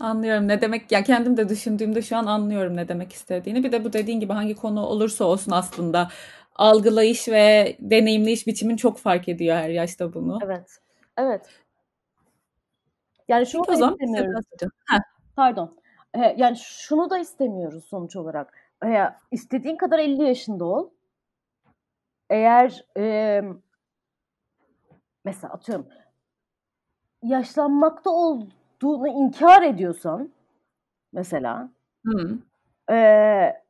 Anlıyorum ne demek ya kendim de düşündüğümde şu an anlıyorum ne demek istediğini. Bir de bu dediğin gibi hangi konu olursa olsun aslında algılayış ve deneyimleyiş biçimin çok fark ediyor her yaşta bunu. Evet. Evet. Yani şunu da istemiyoruz. Pardon. Yani şunu da istemiyoruz sonuç olarak. İstediğin kadar 50 yaşında ol. Eğer e, mesela atıyorum yaşlanmakta olduğunu inkar ediyorsan mesela Hı. E,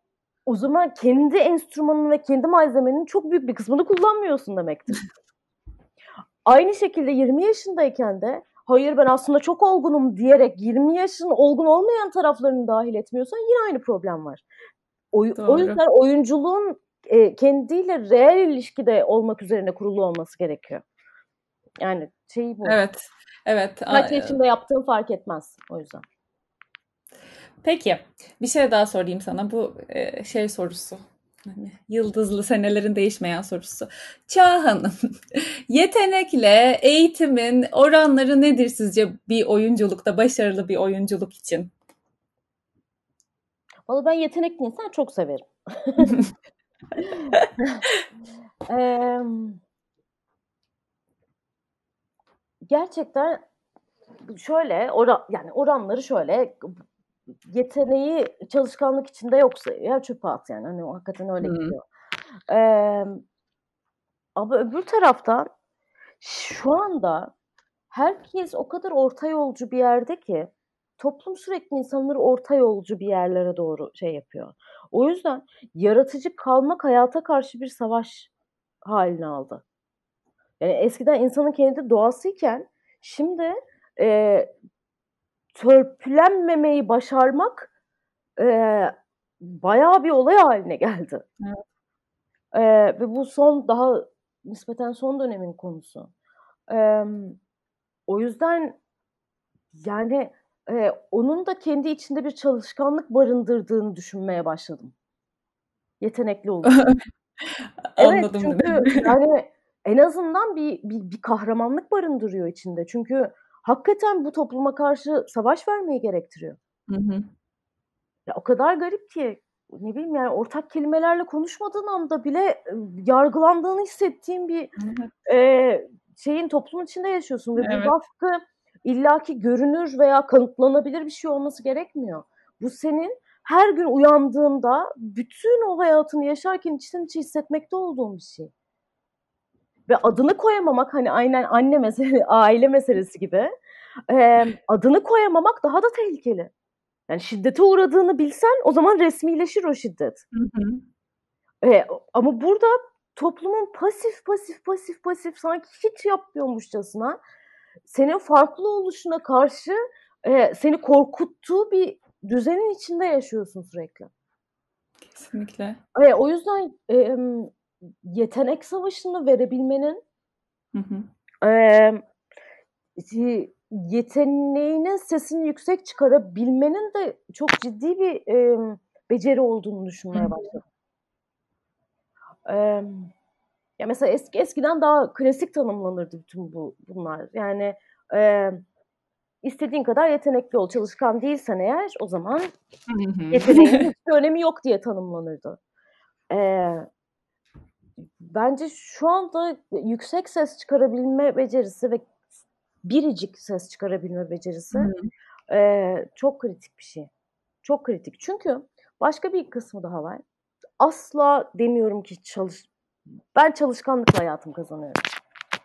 o zaman kendi enstrümanın ve kendi malzemenin çok büyük bir kısmını kullanmıyorsun demektir. Aynı şekilde 20 yaşındayken de hayır ben aslında çok olgunum diyerek 20 yaşın olgun olmayan taraflarını dahil etmiyorsan yine aynı problem var. O, o yüzden oyunculuğun e, kendiyle reel ilişkide olmak üzerine kurulu olması gerekiyor. Yani şey bu. Evet. Evet. Kaç yaşında yaptığın fark etmez o yüzden. Peki. Bir şey daha sorayım sana. Bu e, şey sorusu. Hani yıldızlı senelerin değişmeyen sorusu. Çağ Hanım, yetenekle eğitimin oranları nedir sizce bir oyunculukta, başarılı bir oyunculuk için? Valla ben yetenekli insan çok severim. ee, gerçekten şöyle oran, yani oranları şöyle yeteneği çalışkanlık içinde yoksa ya çöpe at yani. Hani hakikaten öyle hmm. gidiyor. Ee, ama öbür taraftan şu anda herkes o kadar orta yolcu bir yerde ki toplum sürekli insanları orta yolcu bir yerlere doğru şey yapıyor. O yüzden yaratıcı kalmak hayata karşı bir savaş haline aldı. Yani eskiden insanın kendi doğasıyken şimdi e, törpülenmemeyi başarmak e, bayağı bir olay haline geldi. Evet. E, ve bu son daha nispeten son dönemin konusu. E, o yüzden yani e, onun da kendi içinde bir çalışkanlık barındırdığını düşünmeye başladım. Yetenekli olduğunu. evet çünkü yani en azından bir, bir, bir kahramanlık barındırıyor içinde. Çünkü hakikaten bu topluma karşı savaş vermeyi gerektiriyor. Hı hı. Ya o kadar garip ki ne bileyim yani ortak kelimelerle konuşmadığın anda bile yargılandığını hissettiğin bir e, şeyin toplumun içinde yaşıyorsun ve evet. bu baskı illaki görünür veya kanıtlanabilir bir şey olması gerekmiyor. Bu senin her gün uyandığında bütün o hayatını yaşarken içten içe hissetmekte olduğun bir şey. Ve adını koyamamak hani aynen anne meselesi, aile meselesi gibi e, adını koyamamak daha da tehlikeli. Yani şiddete uğradığını bilsen o zaman resmileşir o şiddet. Hı hı. E, ama burada toplumun pasif pasif pasif pasif sanki hiç yapmıyormuşçasına senin farklı oluşuna karşı e, seni korkuttuğu bir düzenin içinde yaşıyorsun sürekli. Kesinlikle. E, o yüzden e, yetenek savaşını verebilmenin hı hı. E, yeteneğinin sesini yüksek çıkarabilmenin de çok ciddi bir e, beceri olduğunu düşünmeye başladım. e, ya mesela eski eskiden daha klasik tanımlanırdı bütün bu bunlar. Yani e, istediğin kadar yetenekli ol, çalışkan değilsen eğer o zaman yeteneğin hiçbir önemi yok diye tanımlanırdı. E, bence şu anda yüksek ses çıkarabilme becerisi ve biricik ses çıkarabilme becerisi e, çok kritik bir şey. Çok kritik. Çünkü başka bir kısmı daha var. Asla demiyorum ki çalış ben çalışkanlıkla hayatım kazanıyorum.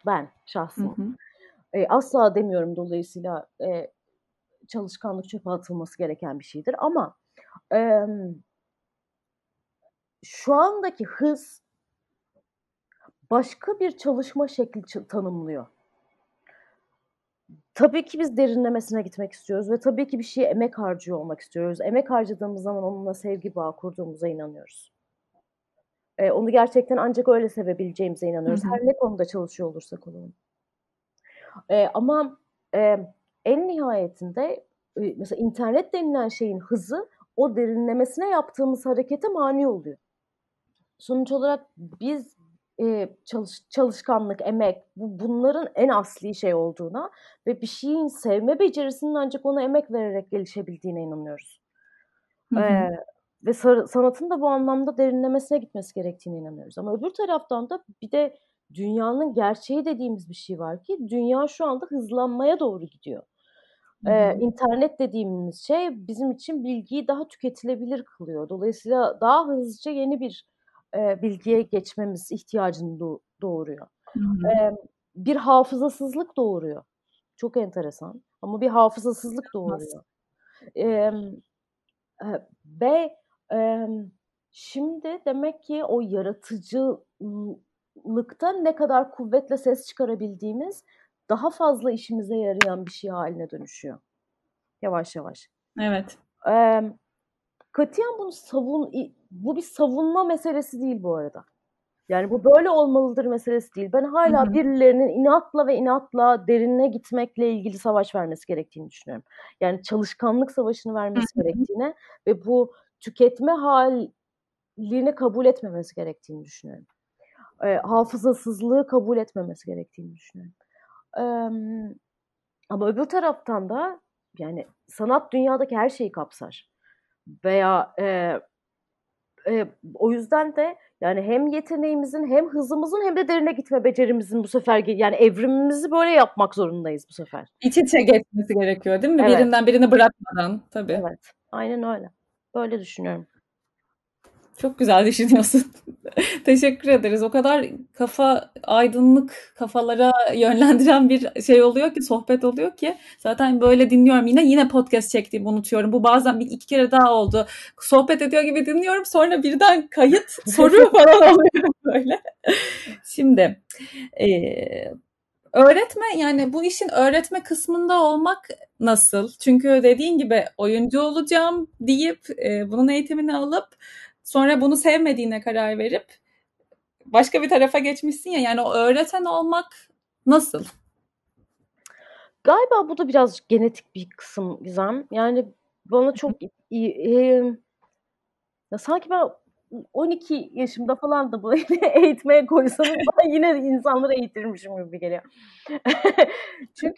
Ben şahsım. Hı hı. E, asla demiyorum dolayısıyla e, çalışkanlık çöpe atılması gereken bir şeydir. Ama e, şu andaki hız başka bir çalışma şekli tanımlıyor. Tabii ki biz derinlemesine gitmek istiyoruz ve tabii ki bir şeye emek harcıyor olmak istiyoruz. Emek harcadığımız zaman onunla sevgi bağı kurduğumuza inanıyoruz. Ee, onu gerçekten ancak öyle sevebileceğimize inanıyoruz. Hı hı. Her ne konuda çalışıyor olursak olalım. Ee, ama e, en nihayetinde e, mesela internet denilen şeyin hızı o derinlemesine yaptığımız harekete mani oluyor. Sonuç olarak biz e, çalış, çalışkanlık, emek bu, bunların en asli şey olduğuna ve bir şeyin sevme becerisinin ancak ona emek vererek gelişebildiğine inanıyoruz. Hı hı. Ee, ve sanatın da bu anlamda derinlemesine gitmesi gerektiğine inanıyoruz. Ama öbür taraftan da bir de dünyanın gerçeği dediğimiz bir şey var ki dünya şu anda hızlanmaya doğru gidiyor. Ee, internet dediğimiz şey bizim için bilgiyi daha tüketilebilir kılıyor. Dolayısıyla daha hızlıca yeni bir e, bilgiye geçmemiz ihtiyacını do- doğuruyor. E, bir hafızasızlık doğuruyor. Çok enteresan. Ama bir hafızasızlık doğuruyor. E, e, ve e, şimdi demek ki o yaratıcılıkta ne kadar kuvvetle ses çıkarabildiğimiz daha fazla işimize yarayan bir şey haline dönüşüyor. Yavaş yavaş. Evet. E, katiyen bunu savun bu bir savunma meselesi değil bu arada. Yani bu böyle olmalıdır meselesi değil. Ben hala hı hı. birilerinin inatla ve inatla derinine gitmekle ilgili savaş vermesi gerektiğini düşünüyorum. Yani çalışkanlık savaşını vermesi hı hı. gerektiğine ve bu tüketme halini kabul etmemesi gerektiğini düşünüyorum. E, hafızasızlığı kabul etmemesi gerektiğini düşünüyorum. E, ama öbür taraftan da yani sanat dünyadaki her şeyi kapsar. Veya e, e, o yüzden de yani hem yeteneğimizin hem hızımızın hem de derine gitme becerimizin bu sefer yani evrimimizi böyle yapmak zorundayız bu sefer. İç içe geçmesi gerekiyor değil mi? Evet. Birinden birini bırakmadan tabii. Evet. Aynen öyle. Böyle düşünüyorum. Çok güzel düşünüyorsun. Teşekkür ederiz. O kadar kafa aydınlık kafalara yönlendiren bir şey oluyor ki sohbet oluyor ki zaten böyle dinliyorum yine yine podcast çektiğimi unutuyorum. Bu bazen bir iki kere daha oldu. Sohbet ediyor gibi dinliyorum sonra birden kayıt soru falan oluyor böyle. Şimdi e, öğretme yani bu işin öğretme kısmında olmak nasıl? Çünkü dediğin gibi oyuncu olacağım deyip e, bunun eğitimini alıp Sonra bunu sevmediğine karar verip başka bir tarafa geçmişsin ya yani o öğreten olmak nasıl? Galiba bu da biraz genetik bir kısım Gizem. Yani bana çok iyi, e, ya sanki ben 12 yaşımda falan da böyle eğitmeye koysanız ben yine insanları eğitirmişim gibi geliyor. Çünkü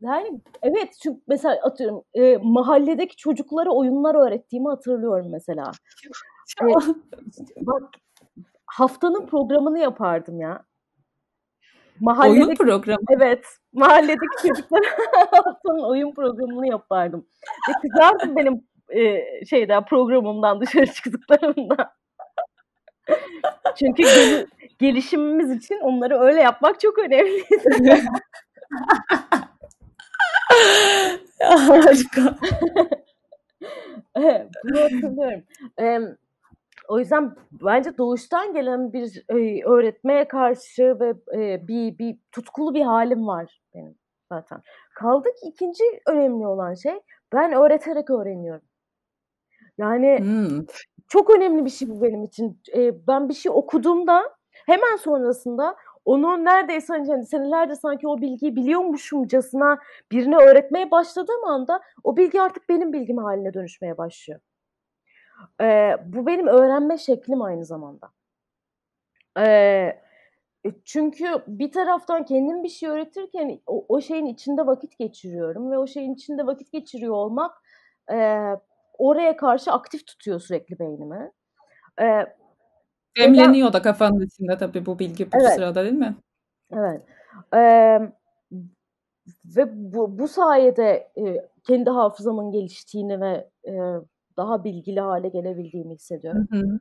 yani evet çünkü mesela atıyorum e, mahalledeki çocuklara oyunlar öğrettiğimi hatırlıyorum mesela. e, bak haftanın programını yapardım ya. Mahalledeki, oyun programı? Evet. Mahalledeki çocuklara haftanın oyun programını yapardım. Ve kızardım benim e, şeyden programımdan dışarı çıktıklarımda. Çünkü gel- gelişimimiz için onları öyle yapmak çok önemliydi. Harika. bunu hatırlıyorum. Ee, o yüzden bence doğuştan gelen bir e, öğretmeye karşı ve e, bir, bir tutkulu bir halim var benim zaten. Kaldı ki ikinci önemli olan şey ben öğreterek öğreniyorum. Yani hmm. çok önemli bir şey bu benim için. E, ben bir şey okuduğumda hemen sonrasında onu neredeyse hani, senelerde sanki o bilgiyi biliyormuşumcasına birine öğretmeye başladığım anda o bilgi artık benim bilgim haline dönüşmeye başlıyor. Ee, bu benim öğrenme şeklim aynı zamanda. Ee, çünkü bir taraftan kendim bir şey öğretirken o, o şeyin içinde vakit geçiriyorum ve o şeyin içinde vakit geçiriyor olmak e, oraya karşı aktif tutuyor sürekli beynimi. E, Demleniyor da kafanın içinde tabii bu bilgi bu evet. sırada değil mi? Evet. E, ve bu, bu sayede e, kendi hafızamın geliştiğini ve e, daha bilgili hale gelebildiğimi hissediyorum. Hı hı.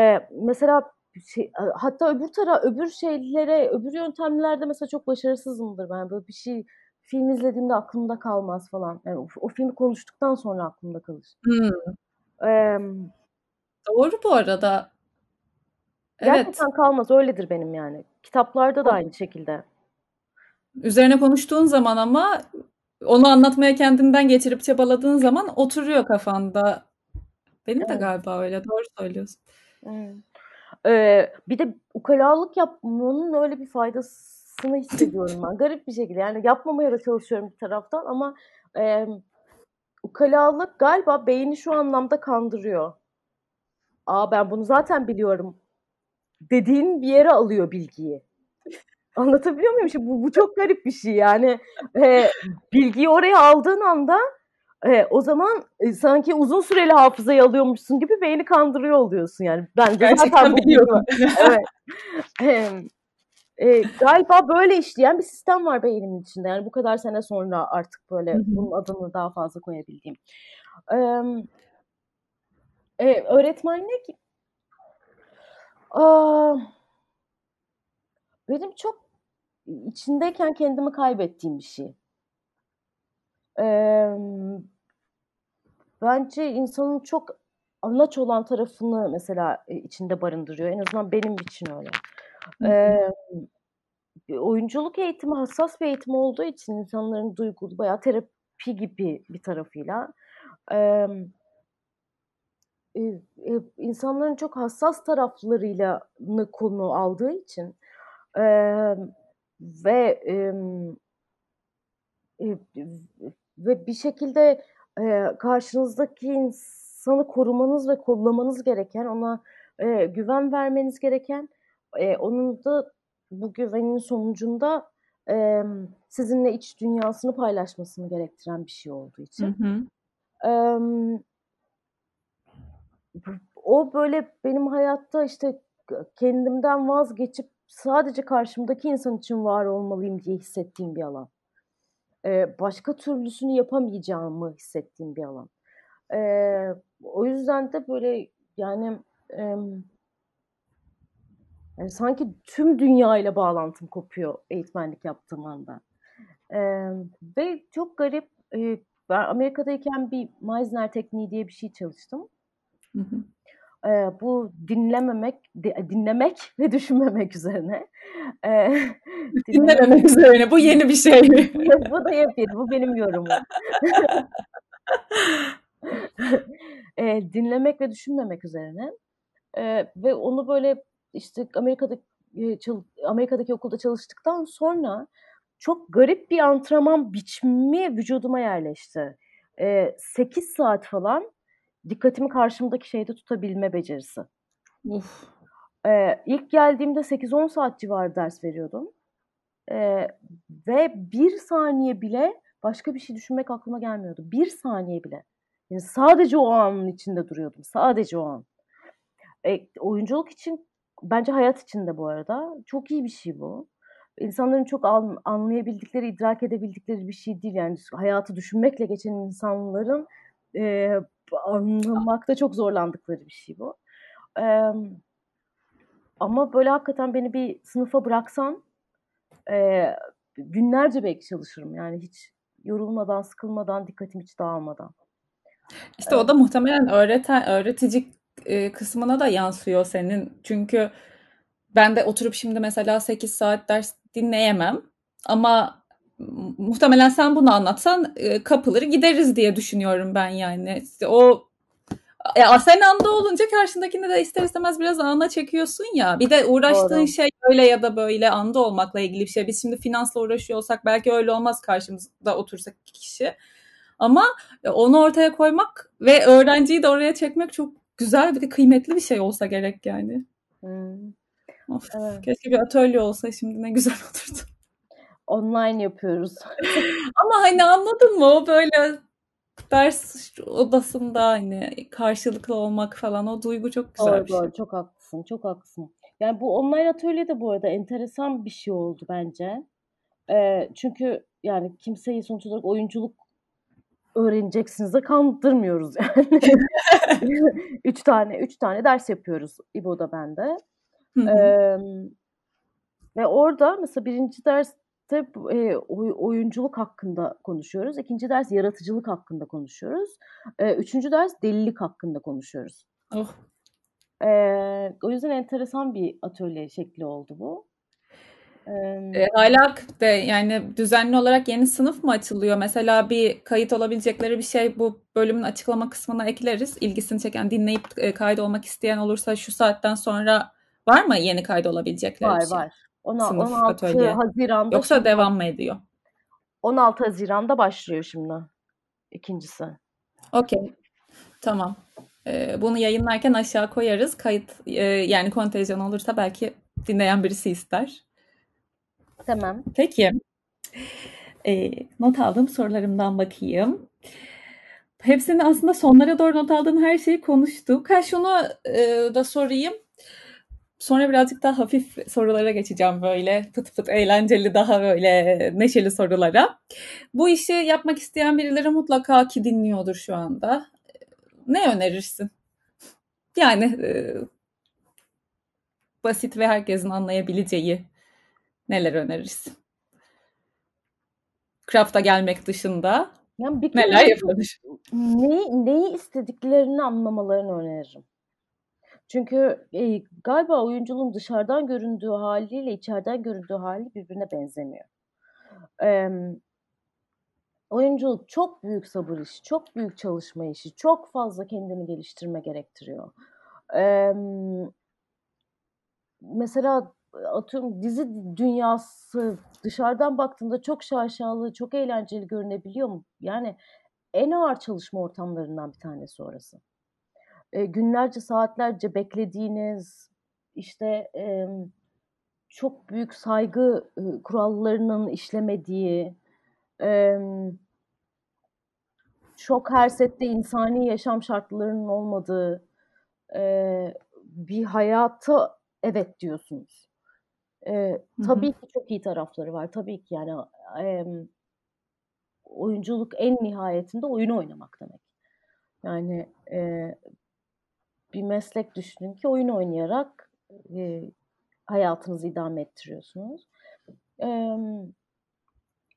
E, mesela şey, hatta öbür tara öbür şeylere, öbür yöntemlerde mesela çok başarısızımdır ben. Böyle bir şey film izlediğimde aklımda kalmaz falan. Yani o, o filmi konuştuktan sonra aklımda kalır. Hmm. Ee, Doğru bu arada. Gerçekten evet. kalmaz. Öyledir benim yani. Kitaplarda da aynı şekilde. Üzerine konuştuğun zaman ama onu anlatmaya kendinden geçirip çabaladığın zaman oturuyor kafanda. Benim evet. de galiba öyle. Doğru söylüyorsun. Ee, bir de ukalalık yapmanın öyle bir faydasını hissediyorum ben. Garip bir şekilde. Yani yapmamaya da çalışıyorum bir taraftan ama e, ukalalık galiba beyni şu anlamda kandırıyor. Aa ben bunu zaten biliyorum dediğin bir yere alıyor bilgiyi. Anlatabiliyor muyum? Şimdi bu, bu çok garip bir şey yani. E, bilgiyi oraya aldığın anda e, o zaman e, sanki uzun süreli hafızayı alıyormuşsun gibi beyni kandırıyor oluyorsun yani. Ben Gerçekten biliyorum. evet. E, galiba böyle işleyen bir sistem var beynimin içinde. Yani bu kadar sene sonra artık böyle bunun adını daha fazla koyabildiğim. E, e, öğretmenlik benim çok içindeyken kendimi kaybettiğim bir şey. Bence insanın çok anaç olan tarafını mesela içinde barındırıyor. En azından benim için öyle. Ee, oyunculuk eğitimi hassas bir eğitim olduğu için insanların duygulu bayağı terapi gibi bir tarafıyla e, e, insanların çok hassas taraflarıyla konu aldığı için e, ve e, ve bir şekilde e, karşınızdaki insanı korumanız ve kollamanız gereken, ona e, güven vermeniz gereken, e, onun da bu güvenin sonucunda e, sizinle iç dünyasını paylaşmasını gerektiren bir şey olduğu için. Hı hı. E, o böyle benim hayatta işte kendimden vazgeçip sadece karşımdaki insan için var olmalıyım diye hissettiğim bir alan e, başka türlüsünü yapamayacağımı hissettiğim bir alan. E, o yüzden de böyle yani, e, yani sanki tüm dünya ile bağlantım kopuyor eğitmenlik yaptığım anda. E, ve çok garip e, ben Amerika'dayken bir Meisner tekniği diye bir şey çalıştım. Hı hı e, bu dinlememek, dinlemek ve düşünmemek üzerine. E, dinlememek üzerine. Bu yeni bir şey bu da yepyeni. Bu benim yorumum. e, dinlemek ve düşünmemek üzerine. E, ve onu böyle işte Amerika'da Amerika'daki okulda çalıştıktan sonra çok garip bir antrenman biçimi vücuduma yerleşti. E, 8 saat falan dikkatimi karşımdaki şeyde tutabilme becerisi. Uf. Ee, ilk geldiğimde 8-10 saat civarı ders veriyordum. Ee, ve bir saniye bile başka bir şey düşünmek aklıma gelmiyordu. Bir saniye bile. Yani sadece o anın içinde duruyordum. Sadece o an. E, oyunculuk için bence hayat için de bu arada çok iyi bir şey bu. İnsanların çok anlayabildikleri, idrak edebildikleri bir şey değil. Yani hayatı düşünmekle geçen insanların e, anlamakta çok zorlandıkları bir şey bu. E, ama böyle hakikaten beni bir sınıfa bıraksan e, günlerce belki çalışırım. Yani hiç yorulmadan, sıkılmadan, dikkatim hiç dağılmadan. İşte o da muhtemelen öğreten, öğretici kısmına da yansıyor senin. Çünkü ben de oturup şimdi mesela 8 saat ders dinleyemem. Ama muhtemelen sen bunu anlatsan e, kapılır gideriz diye düşünüyorum ben yani. İşte o ya sen anda olunca karşındakini de ister istemez biraz ana çekiyorsun ya. Bir de uğraştığın Doğru. şey öyle ya da böyle anda olmakla ilgili bir şey. Biz şimdi finansla uğraşıyor olsak belki öyle olmaz karşımızda otursak kişi. Ama onu ortaya koymak ve öğrenciyi de oraya çekmek çok güzel bir de kıymetli bir şey olsa gerek yani. Hmm. Of, evet. Keşke bir atölye olsa şimdi ne güzel olurdu. Online yapıyoruz. Ama hani anladın mı o böyle ders odasında hani karşılıklı olmak falan o duygu çok güzel doğru, bir şey. Doğru, çok haklısın, çok haklısın. Yani bu online atölye de bu arada enteresan bir şey oldu bence. Ee, çünkü yani kimseyi sonuç olarak oyunculuk öğreneceksiniz de kandırmıyoruz yani. üç tane üç tane ders yapıyoruz İbo'da bende. Ee, ve orada mesela birinci derste e, oyunculuk hakkında konuşuyoruz. İkinci ders yaratıcılık hakkında konuşuyoruz. E, üçüncü ders delilik hakkında konuşuyoruz. Oh. E, o yüzden enteresan bir atölye şekli oldu bu. E, hala de yani düzenli olarak yeni sınıf mı açılıyor? Mesela bir kayıt olabilecekleri bir şey bu bölümün açıklama kısmına ekleriz. İlgisini çeken, dinleyip e, kayıt olmak isteyen olursa şu saatten sonra var mı yeni kayıt olabilecekleri var, bir şey? Var var. 16 atölye. Haziran'da. Yoksa şimdi, devam mı ediyor? 16 Haziran'da başlıyor şimdi ikincisi. Okey. Tamam. Ee, bunu yayınlarken aşağı koyarız. Kayıt e, yani kontenjan olursa belki dinleyen birisi ister. Tamam. Peki. E, not aldığım sorularımdan bakayım. Hepsini aslında sonlara doğru not aldığım her şeyi konuştuk. Ha şunu e, da sorayım. Sonra birazcık daha hafif sorulara geçeceğim böyle pıt pıt eğlenceli daha böyle neşeli sorulara. Bu işi yapmak isteyen birileri mutlaka ki dinliyordur şu anda. Ne önerirsin? Yani e, basit ve herkesin anlayabileceği neler önerirsin? Craft'a gelmek dışında yani bir neler yapılır? Neyi, neyi istediklerini anlamalarını öneririm. Çünkü e, galiba oyunculuğun dışarıdan göründüğü haliyle içeriden göründüğü hali birbirine benzemiyor. E, oyunculuk çok büyük sabır işi, çok büyük çalışma işi, çok fazla kendini geliştirme gerektiriyor. E, mesela atıyorum dizi dünyası dışarıdan baktığında çok şaşalı, çok eğlenceli görünebiliyor mu? Yani en ağır çalışma ortamlarından bir tanesi orası. E, günlerce, saatlerce beklediğiniz, işte e, çok büyük saygı e, kurallarının işlemediği, e, çok her sette insani yaşam şartlarının olmadığı e, bir hayata evet diyorsunuz. E, tabii ki çok iyi tarafları var. Tabii ki yani e, oyunculuk en nihayetinde oyun oynamak demek. Yani e, bir meslek düşünün ki oyun oynayarak e, hayatınızı idame ettiriyorsunuz. E,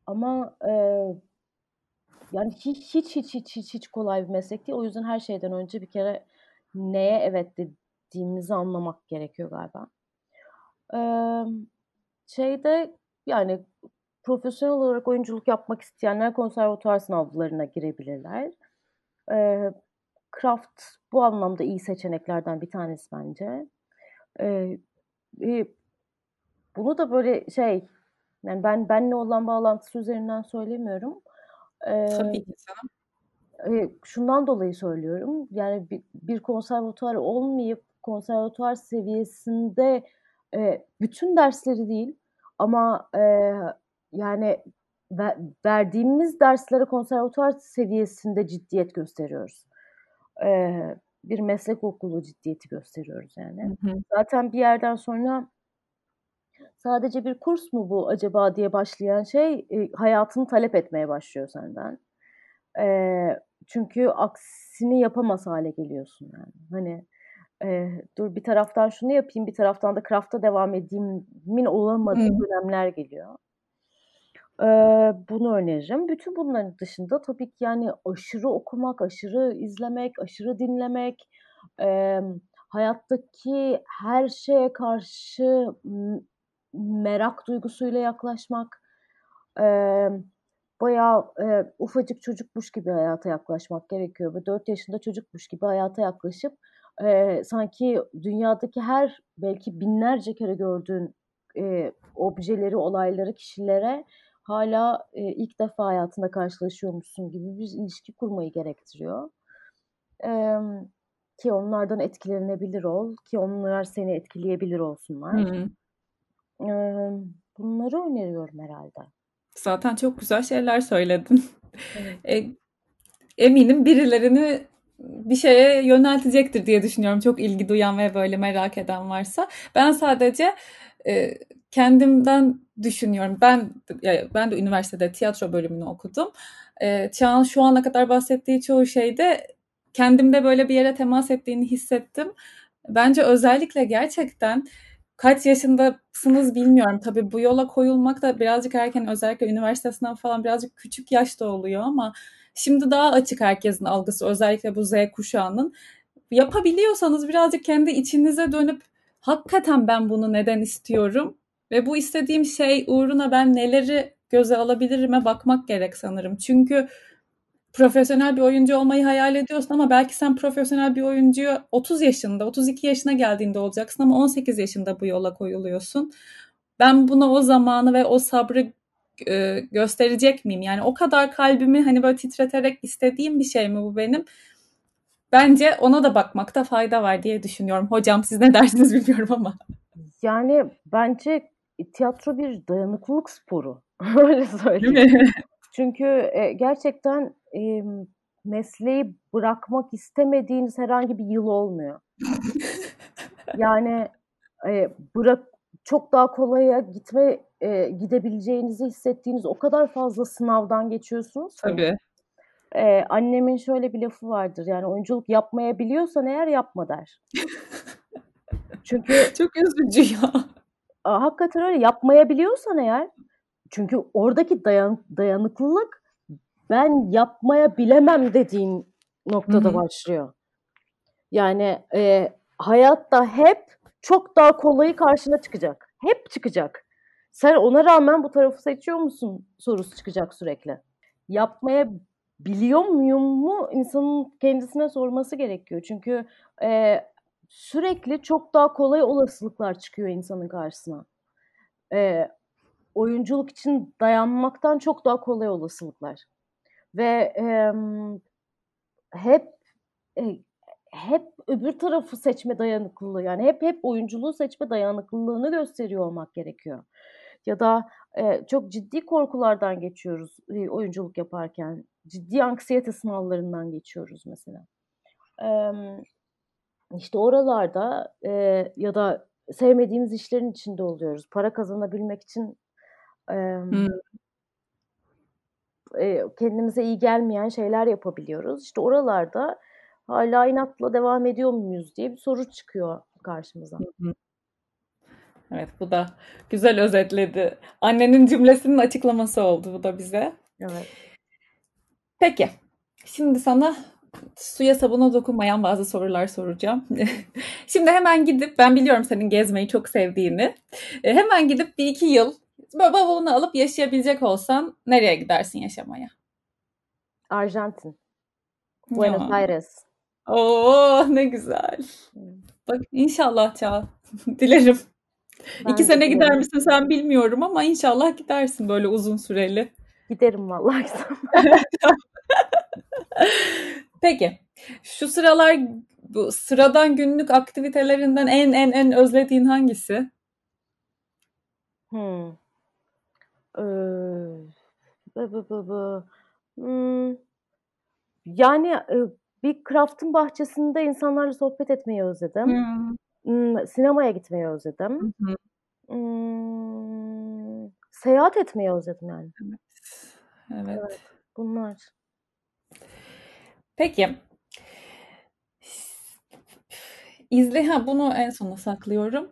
ama e, yani hiç, hiç hiç hiç hiç hiç kolay bir meslek değil. O yüzden her şeyden önce bir kere neye evet dediğimizi anlamak gerekiyor galiba. Ee, şeyde yani profesyonel olarak oyunculuk yapmak isteyenler konservatuar sınavlarına girebilirler. Ee, Craft bu anlamda iyi seçeneklerden bir tanesi bence. Ee, e, bunu da böyle şey yani ben benle olan bağlantısı üzerinden söylemiyorum. Ee, Tabii ki. E, şundan dolayı söylüyorum. Yani bir, bir konservatuar olmayıp konservatuar seviyesinde e, bütün dersleri değil ama e, yani ver, verdiğimiz derslere konservatuar seviyesinde ciddiyet gösteriyoruz. E, bir meslek okulu ciddiyeti gösteriyoruz yani. Hı hı. Zaten bir yerden sonra sadece bir kurs mu bu acaba diye başlayan şey e, hayatını talep etmeye başlıyor senden. E, çünkü aksini yapamaz hale geliyorsun yani. Hani e, dur bir taraftan şunu yapayım bir taraftan da craft'a devam edeyimmin olamadığı hmm. dönemler geliyor. E, bunu öneririm. Bütün bunların dışında tabii ki yani aşırı okumak, aşırı izlemek, aşırı dinlemek, e, hayattaki her şeye karşı merak duygusuyla yaklaşmak, e, bayağı e, ufacık çocukmuş gibi hayata yaklaşmak gerekiyor. Ve 4 yaşında çocukmuş gibi hayata yaklaşıp e, sanki dünyadaki her belki binlerce kere gördüğün e, objeleri, olayları, kişilere hala e, ilk defa hayatında karşılaşıyormuşsun gibi bir ilişki kurmayı gerektiriyor. E, ki onlardan etkilenebilir ol ki onlar seni etkileyebilir olsunlar. Hı. Eee, bunları öneriyorum herhalde. Zaten çok güzel şeyler söyledin. Evet. E, eminim birilerini bir şeye yöneltecektir diye düşünüyorum. Çok ilgi duyan ve böyle merak eden varsa. Ben sadece e, kendimden düşünüyorum. Ben ben de üniversitede tiyatro bölümünü okudum. E, Çağan şu ana kadar bahsettiği çoğu şeyde kendimde böyle bir yere temas ettiğini hissettim. Bence özellikle gerçekten kaç yaşındasınız bilmiyorum. Tabii bu yola koyulmak da birazcık erken özellikle üniversite sınavı falan birazcık küçük yaşta oluyor ama şimdi daha açık herkesin algısı özellikle bu Z kuşağının. Yapabiliyorsanız birazcık kendi içinize dönüp hakikaten ben bunu neden istiyorum ve bu istediğim şey uğruna ben neleri göze alabilirime bakmak gerek sanırım. Çünkü profesyonel bir oyuncu olmayı hayal ediyorsun ama belki sen profesyonel bir oyuncuyu 30 yaşında, 32 yaşına geldiğinde olacaksın ama 18 yaşında bu yola koyuluyorsun. Ben buna o zamanı ve o sabrı e, gösterecek miyim? Yani o kadar kalbimi hani böyle titreterek istediğim bir şey mi bu benim? Bence ona da bakmakta fayda var diye düşünüyorum. Hocam siz ne dersiniz bilmiyorum ama. Yani bence tiyatro bir dayanıklılık sporu. Öyle söyleyeyim. Çünkü e, gerçekten e, mesleği bırakmak istemediğiniz herhangi bir yıl olmuyor. yani e, bırak çok daha kolaya gitme e, gidebileceğinizi hissettiğiniz o kadar fazla sınavdan geçiyorsunuz ki. Tabii. E, annemin şöyle bir lafı vardır yani oyunculuk yapmayabiliyorsan eğer yapma der. Çünkü çok üzücü ya. Hakikaten öyle yapmayabiliyorsan eğer çünkü oradaki dayan, dayanıklılık ben yapmaya bilemem dediğin noktada Hı-hı. başlıyor. Yani e, hayatta hep çok daha kolayı karşına çıkacak. Hep çıkacak. Sen ona rağmen bu tarafı seçiyor musun sorusu çıkacak sürekli. Yapmaya biliyor muyum mu insanın kendisine sorması gerekiyor. Çünkü e, sürekli çok daha kolay olasılıklar çıkıyor insanın karşısına. E, oyunculuk için dayanmaktan çok daha kolay olasılıklar. Ve e, hep e, hep öbür tarafı seçme dayanıklılığı yani hep hep oyunculuğu seçme dayanıklılığını gösteriyor olmak gerekiyor. Ya da e, çok ciddi korkulardan geçiyoruz e, oyunculuk yaparken. Ciddi anksiyete sınavlarından geçiyoruz mesela. E, işte oralarda e, ya da sevmediğimiz işlerin içinde oluyoruz. Para kazanabilmek için e, hmm. e, kendimize iyi gelmeyen şeyler yapabiliyoruz. İşte oralarda hala inatla devam ediyor muyuz diye bir soru çıkıyor karşımıza. Evet bu da güzel özetledi. Annenin cümlesinin açıklaması oldu bu da bize. Evet. Peki. Şimdi sana suya sabuna dokunmayan bazı sorular soracağım. Şimdi hemen gidip ben biliyorum senin gezmeyi çok sevdiğini. E, hemen gidip bir iki yıl böyle bavulunu alıp yaşayabilecek olsan nereye gidersin yaşamaya? Arjantin. Buenos ya. Aires. Oo ne güzel. Bak inşallah Çağ. Dilerim. Ben İki sene gider misin sen bilmiyorum ama inşallah gidersin böyle uzun süreli. Giderim vallahi. Peki. Şu sıralar bu sıradan günlük aktivitelerinden en en en özlediğin hangisi? Hmm. Ee, bı bı bı bı. Hmm. Yani e, bir craft'ın bahçesinde insanlarla sohbet etmeyi özledim. Hmm. Sinemaya gitmeyi özledim. Hmm. Hmm, seyahat etmeyi özledim yani. Evet. Evet. evet bunlar. Peki. İzle ha bunu en sona saklıyorum.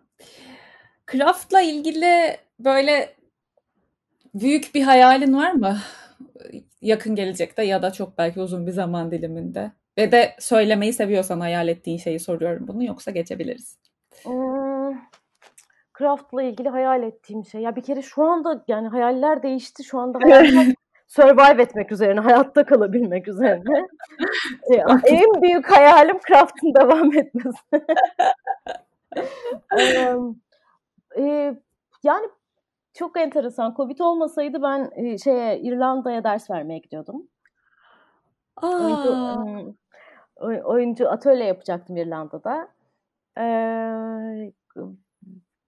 Craft'la ilgili böyle büyük bir hayalin var mı? Yakın gelecekte ya da çok belki uzun bir zaman diliminde. Ve de söylemeyi seviyorsan hayal ettiğin şeyi soruyorum bunu yoksa geçebiliriz. Hmm, craft'la ilgili hayal ettiğim şey. Ya bir kere şu anda yani hayaller değişti. Şu anda hayaller survive etmek üzerine, hayatta kalabilmek üzerine. en büyük hayalim craft'ın devam etmesi. yani çok enteresan. Covid olmasaydı ben şeye İrlanda'ya ders vermeye gidiyordum. Aa. oyuncu atölye yapacaktım İrlanda'da. Ee,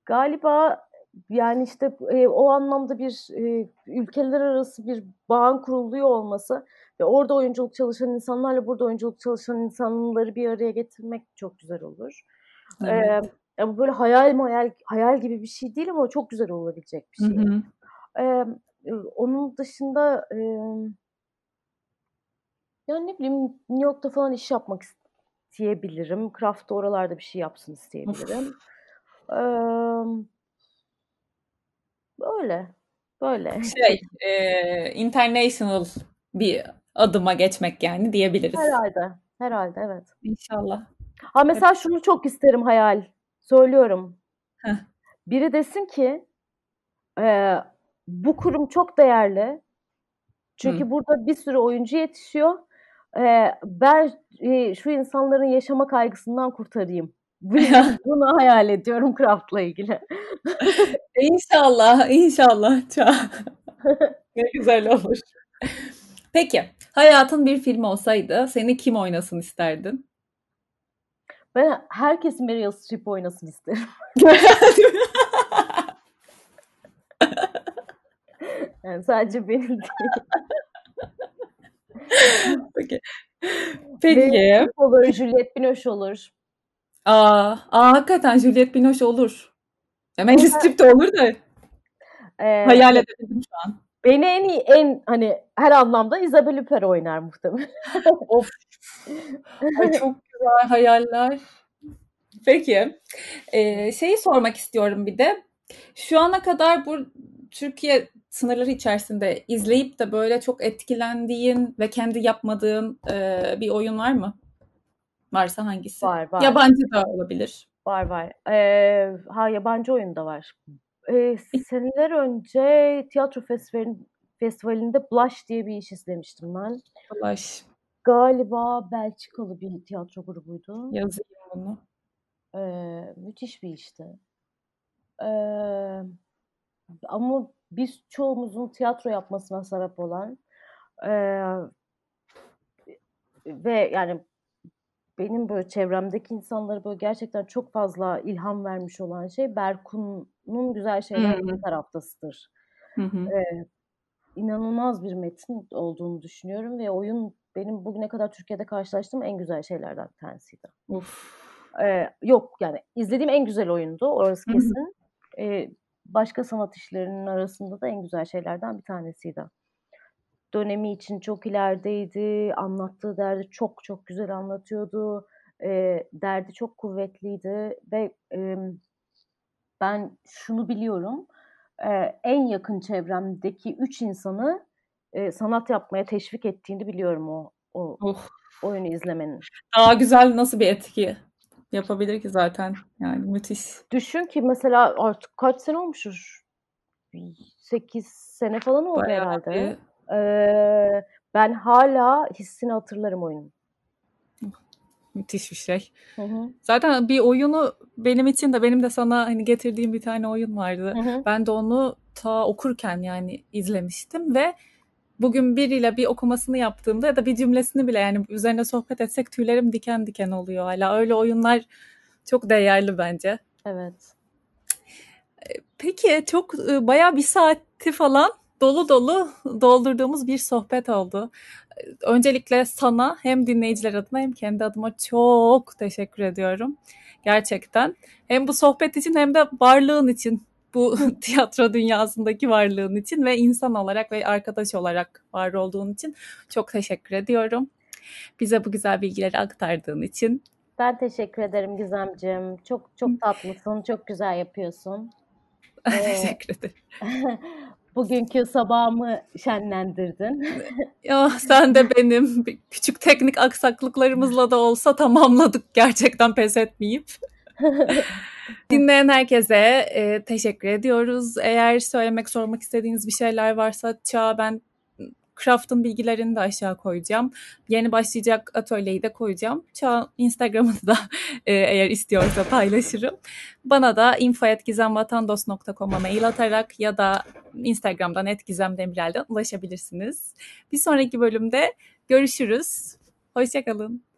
galiba yani işte e, o anlamda bir e, ülkeler arası bir bağın kuruluyor olması ve orada oyunculuk çalışan insanlarla burada oyunculuk çalışan insanları bir araya getirmek çok güzel olur. Evet. Ee, bu böyle hayal hayal hayal gibi bir şey değil ama çok güzel olabilecek bir şey. Hı hı. Ee, onun dışında e, yani ne bileyim New York'ta falan iş yapmak isteyebilirim. Craft'ta oralarda bir şey yapsın isteyebilirim. Ee, böyle. Böyle. Şey, e, international bir adıma geçmek yani diyebiliriz. Herhalde. Herhalde evet. İnşallah. Ha mesela evet. şunu çok isterim hayal. Söylüyorum. Heh. Biri desin ki e, bu kurum çok değerli. Çünkü Hı. burada bir sürü oyuncu yetişiyor. E, ben e, şu insanların yaşama kaygısından kurtarayım. Bunu hayal ediyorum Craft'la ilgili. İnşallah, inşallah. ne güzel olur. Peki, hayatın bir film olsaydı seni kim oynasın isterdin? Ben herkesin Meryl Streep oynasın isterim. yani sadece benim değil. Peki. Peki. Benim olur, Juliette Binoche olur. Aa, aa hakikaten Juliette Binoche olur. Meryl Streep de olur da. Ee, hayal edemedim şu an. Beni en iyi, en hani her anlamda Isabelle Huppert oynar muhtemelen. of. Ay, çok güzel hayaller. Peki. Ee, şeyi sormak istiyorum bir de. Şu ana kadar bu Türkiye sınırları içerisinde izleyip de böyle çok etkilendiğin ve kendi yapmadığın e, bir oyun var mı? Varsa hangisi? Var var. Yabancı da olabilir. Var var. Ee, ha yabancı oyun da var. Ee, seneler önce tiyatro festivalin, festivalinde Blush diye bir iş izlemiştim ben. Blush. Galiba Belçikalı bir tiyatro grubuydu. Yazayım bunu. Ee, müthiş bir işti. Ee, ama biz çoğumuzun tiyatro yapmasına sebep olan e, ve yani benim böyle çevremdeki insanları böyle gerçekten çok fazla ilham vermiş olan şey Berkun'un güzel şeyler bir taraftasıdır. Ee, inanılmaz bir metin olduğunu düşünüyorum ve oyun benim bugüne kadar Türkiye'de karşılaştığım en güzel şeylerden bir tanesiydi. Of. Ee, yok yani izlediğim en güzel oyundu orası kesin. Ee, başka sanat işlerinin arasında da en güzel şeylerden bir tanesiydi. Dönemi için çok ilerideydi, anlattığı derdi çok çok güzel anlatıyordu, e, derdi çok kuvvetliydi ve e, ben şunu biliyorum, e, en yakın çevremdeki üç insanı e, sanat yapmaya teşvik ettiğini biliyorum o, o oh. oyunu izlemenin. Daha güzel nasıl bir etki yapabilir ki zaten. Yani müthiş. Düşün ki mesela artık kaç sene olmuştur? 8 sene falan oldu Bayağı herhalde. Bir... Ee, ben hala hissini hatırlarım oyunun. Müthiş bir şey. Hı hı. Zaten bir oyunu benim için de benim de sana hani getirdiğim bir tane oyun vardı. Hı hı. Ben de onu ta okurken yani izlemiştim ve bugün biriyle bir okumasını yaptığımda ya da bir cümlesini bile yani üzerine sohbet etsek tüylerim diken diken oluyor hala. Öyle oyunlar çok değerli bence. Evet. Peki çok e, baya bir saati falan dolu dolu doldurduğumuz bir sohbet oldu. Öncelikle sana hem dinleyiciler adına hem kendi adıma çok teşekkür ediyorum. Gerçekten. Hem bu sohbet için hem de varlığın için bu tiyatro dünyasındaki varlığın için ve insan olarak ve arkadaş olarak var olduğun için çok teşekkür ediyorum. Bize bu güzel bilgileri aktardığın için. Ben teşekkür ederim Gizemciğim. Çok çok tatlısın, çok güzel yapıyorsun. teşekkür ederim. Bugünkü sabahımı şenlendirdin. ya sen de benim küçük teknik aksaklıklarımızla da olsa tamamladık gerçekten pes etmeyip. Dinleyen herkese e, teşekkür ediyoruz. Eğer söylemek, sormak istediğiniz bir şeyler varsa Çağ ben Craft'ın bilgilerini de aşağı koyacağım. Yeni başlayacak atölyeyi de koyacağım. Çağ Instagram'ını da e, eğer istiyorsa paylaşırım. Bana da info.gizemvatandos.com'a mail atarak ya da Instagram'dan etgizemdemirel'den ulaşabilirsiniz. Bir sonraki bölümde görüşürüz. Hoşçakalın.